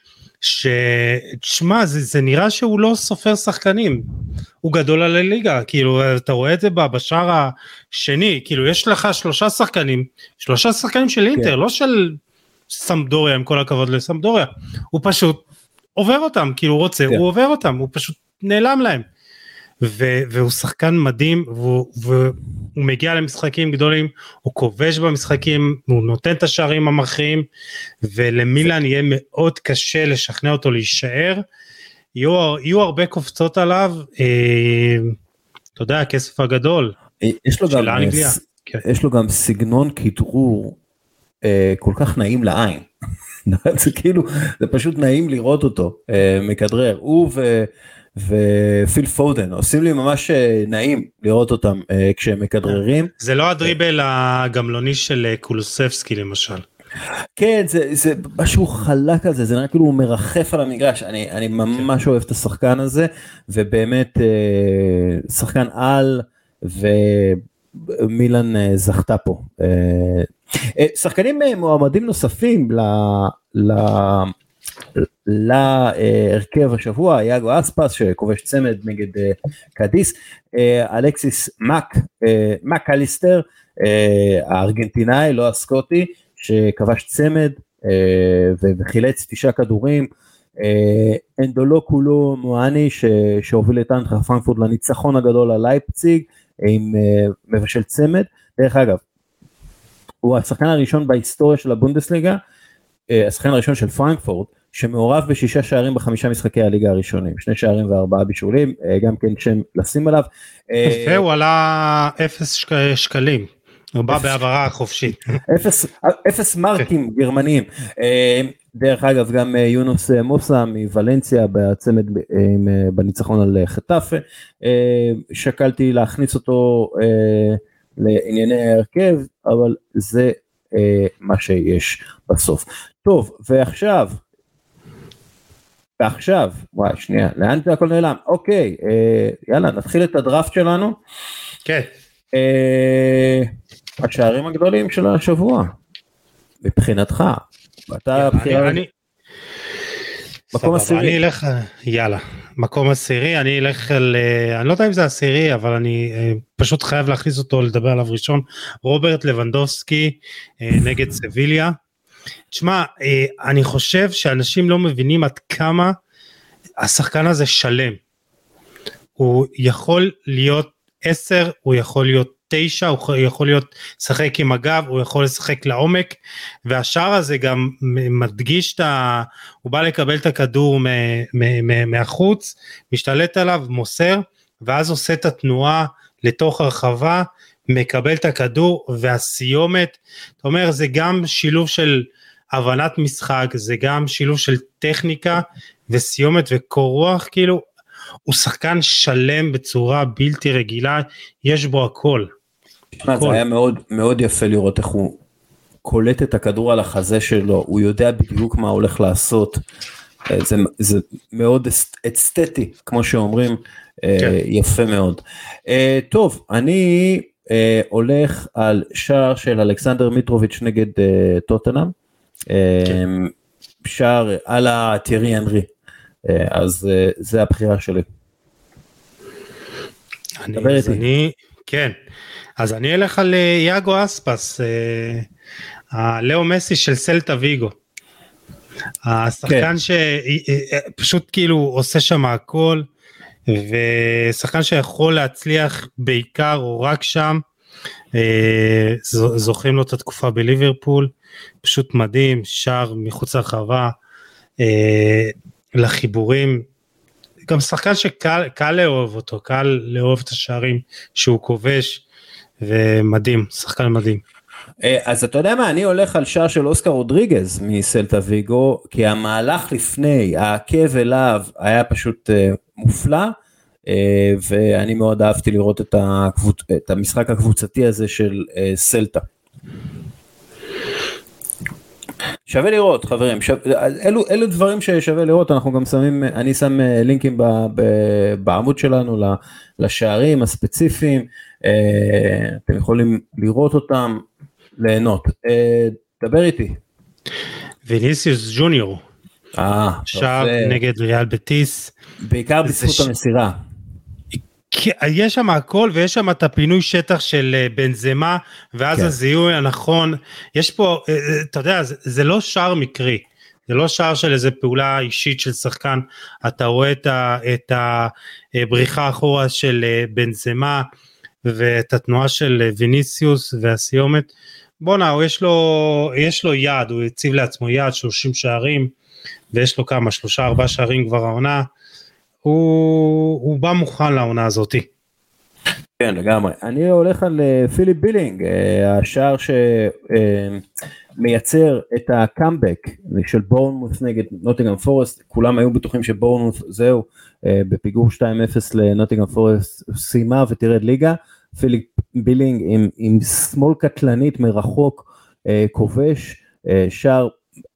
שתשמע זה, זה נראה שהוא לא סופר שחקנים הוא גדול על הליגה כאילו אתה רואה את זה בשער השני כאילו יש לך שלושה שחקנים שלושה שחקנים של אינטר כן. לא של סמדוריה עם כל הכבוד לסמדוריה הוא פשוט עובר אותם כאילו הוא רוצה כן. הוא עובר אותם הוא פשוט נעלם להם. ו- והוא שחקן מדהים והוא, והוא מגיע למשחקים גדולים הוא כובש במשחקים הוא נותן את השערים המכריעים ולמילן יהיה מאוד קשה לשכנע אותו להישאר. יהיו, יהיו הרבה קופצות עליו אה, אתה יודע הכסף הגדול יש לו גם כן. יש לו גם סגנון כדרור אה, כל כך נעים לעין זה כאילו זה פשוט נעים לראות אותו אה, מכדרר הוא ו... ופיל פודן עושים לי ממש אה, נעים לראות אותם אה, כשהם מכדררים. זה לא הדריבל הגמלוני של קולוספסקי למשל. כן זה זה משהו חלק על זה זה נראה כאילו הוא מרחף על המגרש אני אני ממש כן. אוהב את השחקן הזה ובאמת שחקן על ומילן זכתה פה. שחקנים מועמדים נוספים ל... ל... להרכב השבוע, יאגו אספס שכובש צמד נגד אה, קדיס, אה, אלכסיס מק, אה, מק אליסטר, הארגנטינאי, לא הסקוטי, שכבש צמד וחילץ תשעה כדורים, אנדולו כולו מואני שהוביל את אנטרה פרנקפורט לניצחון הגדול על לייפציג עם מבשל צמד, דרך אגב, הוא השחקן הראשון בהיסטוריה של הבונדסליגה, השחקן הראשון של פרנקפורט, שמעורב בשישה שערים בחמישה משחקי הליגה הראשונים, שני שערים וארבעה בישולים, אה, גם כן שם לשים עליו. יפה, הוא עלה אפס שקלים. הוא בא בהעברה חופשית. אפס מרקים גרמניים. דרך אגב גם יונוס מוסה מוולנסיה בצמד בניצחון על חטאפה, שקלתי להכניס אותו לענייני ההרכב, אבל זה מה שיש בסוף. טוב, ועכשיו, ועכשיו, וואי שנייה, לאן זה הכל נעלם? אוקיי, אה, יאללה נתחיל את הדראפט שלנו. כן. אה, השערים הגדולים של השבוע, מבחינתך. אתה בחירה... אני, מקום עשירי. אני אלך, יאללה, מקום עשירי, אני אלך על, אה, אני לא יודע אם זה עשירי, אבל אני אה, פשוט חייב להכניס אותו לדבר עליו ראשון, רוברט לבנדובסקי אה, נגד סביליה. תשמע, אני חושב שאנשים לא מבינים עד כמה השחקן הזה שלם. הוא יכול להיות עשר, הוא יכול להיות תשע, הוא יכול להיות לשחק עם הגב, הוא יכול לשחק לעומק, והשאר הזה גם מדגיש את ה... הוא בא לקבל את הכדור מהחוץ, משתלט עליו, מוסר, ואז עושה את התנועה לתוך הרחבה, מקבל את הכדור, והסיומת, אתה אומר, זה גם שילוב של הבנת משחק, זה גם שילוב של טכניקה וסיומת וקור רוח, כאילו, הוא שחקן שלם בצורה בלתי רגילה, יש בו הכל. זה היה מאוד מאוד יפה לראות איך הוא קולט את הכדור על החזה שלו, הוא יודע בדיוק מה הולך לעשות. אה, זה, זה מאוד אסתטי, כמו שאומרים, אה, כן. יפה מאוד. אה, טוב, אני הולך על שער של אלכסנדר מיטרוביץ' נגד טוטנאם, כן. שער על הטיירי אנרי, אז זה הבחירה שלי. אני, אני, כן, אז אני אלך על אה, יאגו אספס, אה, הלאו מסי של סלטה ויגו. השחקן כן. שפשוט אה, כאילו עושה שם הכל, ושחקן שיכול להצליח בעיקר או רק שם, זוכרים לו את התקופה בליברפול, פשוט מדהים, שער מחוץ לרחבה, לחיבורים, גם שחקן שקל לאהוב אותו, קל לאהוב את השערים שהוא כובש, ומדהים, שחקן מדהים. אה, אז אתה יודע מה, אני הולך על שער של אוסקר רודריגז מסלטה ויגו, כי המהלך לפני, העקב אליו היה פשוט אה, מופלא, אה, ואני מאוד אהבתי לראות את, הקבוצ... את המשחק הקבוצתי הזה של סלטה. שווה לראות חברים, שו... אלו, אלו דברים ששווה לראות, אנחנו גם שמים, אני שם לינקים ב, ב, בעמוד שלנו לשערים הספציפיים, אתם יכולים לראות אותם, ליהנות. אה, דבר איתי. ויניסיוס ג'וניור. אה, שער נגד ריאל בטיס. בעיקר בזכות המסירה. יש שם הכל ויש שם את הפינוי שטח של אה, בנזמה ואז כן. הזיהוי הנכון יש פה אתה יודע זה, זה לא שער מקרי זה לא שער של איזה פעולה אישית של שחקן אתה רואה את, ה, את הבריחה אחורה של בנזמה ואת התנועה של ויניסיוס והסיומת. בואנה, יש יש לו יעד, הוא הציב לעצמו יעד 30 שערים, ויש לו כמה, שלושה ארבעה שערים כבר העונה. הוא, הוא בא מוכן לעונה הזאתי. כן לגמרי. אני הולך על אה, פיליפ בילינג, אה, השער שמייצר אה, את הקאמבק של בורנמות' נגד נוטינגהאם פורסט, כולם היו בטוחים שבורנמות' זהו, בפיגור 2-0 לנוטינגהאם פורסט סיימה ותרד ליגה. פיליפ בילינג עם, עם שמאל קטלנית מרחוק אה, כובש, אה, שער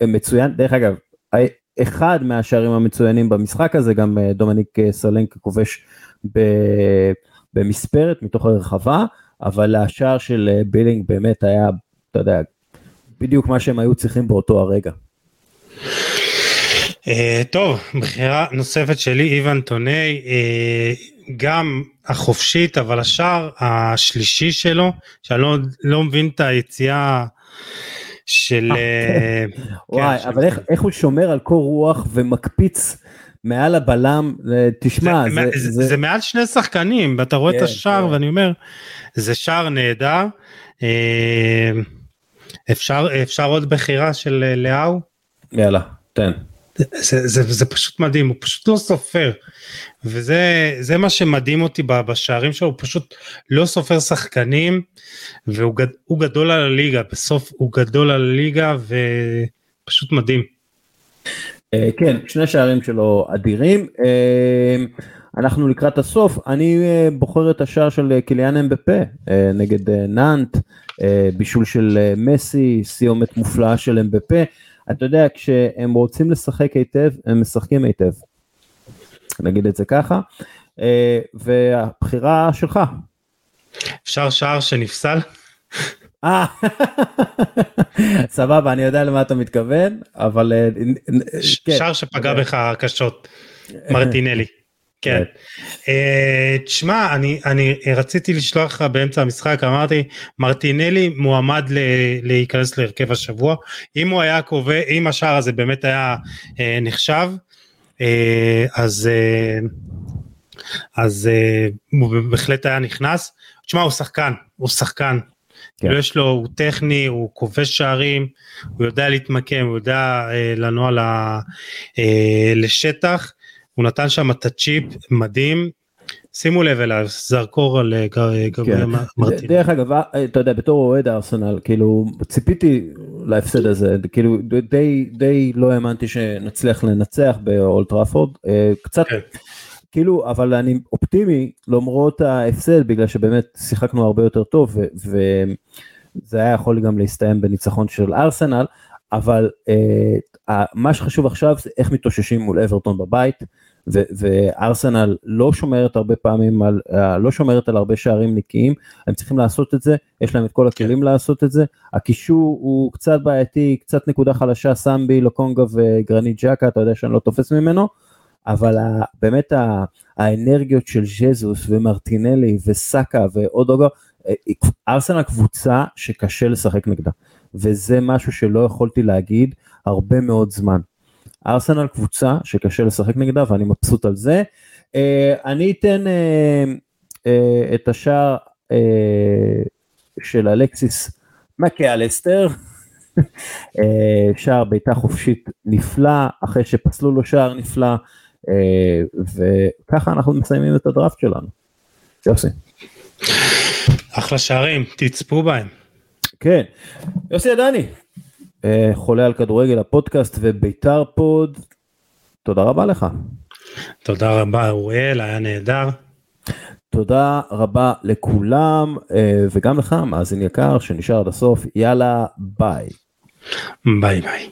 אה, מצוין, דרך אגב, אה, אחד מהשערים המצוינים במשחק הזה, גם אה, דומניק אה, סולנקי כובש ב, במספרת מתוך הרחבה, אבל השער של אה, בילינג באמת היה, אתה יודע, בדיוק מה שהם היו צריכים באותו הרגע. אה, טוב, בחירה נוספת שלי, איוון טוני, אה, גם החופשית, אבל השער השלישי שלו, שאני לא, לא מבין את היציאה של... אה, כן. וואי, כן, אבל איך, איך הוא שומר על קור רוח ומקפיץ מעל הבלם, תשמע, זה, זה, זה, זה... זה מעל שני שחקנים, ואתה רואה כן, את השער כן. ואני אומר, זה שער נהדר. אפשר, אפשר עוד בחירה של לאהו? יאללה, תן. זה, זה, זה פשוט מדהים, הוא פשוט לא סופר. וזה מה שמדהים אותי בשערים שלו, הוא פשוט לא סופר שחקנים, והוא גד, גדול על הליגה, בסוף הוא גדול על הליגה ופשוט מדהים. אה, כן, שני שערים שלו אדירים. אה, אנחנו לקראת הסוף, אני אה, בוחר את השער של קיליאן אמבפה נגד נאנט, בישול של מסי, סיומת מופלאה של אמבפה. אתה יודע, כשהם רוצים לשחק היטב, הם משחקים היטב. נגיד את זה ככה. והבחירה שלך. אפשר שער שנפסל? אה, סבבה, אני יודע למה אתה מתכוון, אבל... אה, כן. שער שפגע בך קשות, מרטינלי. כן. אה, תשמע, אני רציתי לשלוח לך באמצע המשחק, אמרתי, מרטינלי מועמד להיכנס להרכב השבוע. אם הוא היה קובע, אם השער הזה באמת היה אה, נחשב, אז... אז הוא בהחלט היה נכנס. תשמע, הוא שחקן, הוא שחקן. כן. כאילו יש לו, הוא טכני, הוא כובש שערים, הוא יודע להתמקם, הוא יודע אה, לנוע ל, אה, לשטח, הוא נתן שם את הצ'יפ מדהים. שימו לב אליו, זרקור על אה, גבי כן. מרטין. דרך אגב, אה, אתה יודע, בתור אוהד ארסנל, כאילו, ציפיתי להפסד הזה, כאילו, די, די לא האמנתי שנצליח לנצח באולטראפורד, אה, קצת, כן. כאילו, אבל אני אופטימי למרות ההפסד, בגלל שבאמת שיחקנו הרבה יותר טוב, וזה היה יכול גם להסתיים בניצחון של ארסנל, אבל אה, מה שחשוב עכשיו זה איך מתאוששים מול אברטון בבית, ו- וארסנל לא שומרת הרבה פעמים על, אה, לא שומרת על הרבה שערים נקיים, הם צריכים לעשות את זה, יש להם את כל הכלים לעשות את זה, הקישור הוא קצת בעייתי, קצת נקודה חלשה, סמבי, לוקונגה וגרנית ג'קה, אתה יודע שאני לא תופס ממנו, אבל באמת האנרגיות של ז'זוס ומרטינלי וסאקה ואודוגו, אה, ארסנל קבוצה שקשה לשחק נגדה, וזה משהו שלא יכולתי להגיד הרבה מאוד זמן. ארסנל קבוצה שקשה לשחק נגדה ואני מבסוט על זה. אה, אני אתן אה, את השער של אלקסיס מקאלסטר, שער בעיטה חופשית נפלא, אחרי שפסלו לו שער נפלא, אה, וככה אנחנו מסיימים את הדראפט שלנו. יוסי. אחלה שערים, תצפו בהם. כן. יוסי עדני, אה, חולה על כדורגל הפודקאסט וביתר פוד, תודה רבה לך. תודה רבה אוריאל, היה נהדר. תודה רבה לכולם אה, וגם לך מאזין יקר שנשאר עד הסוף יאללה ביי. ביי ביי.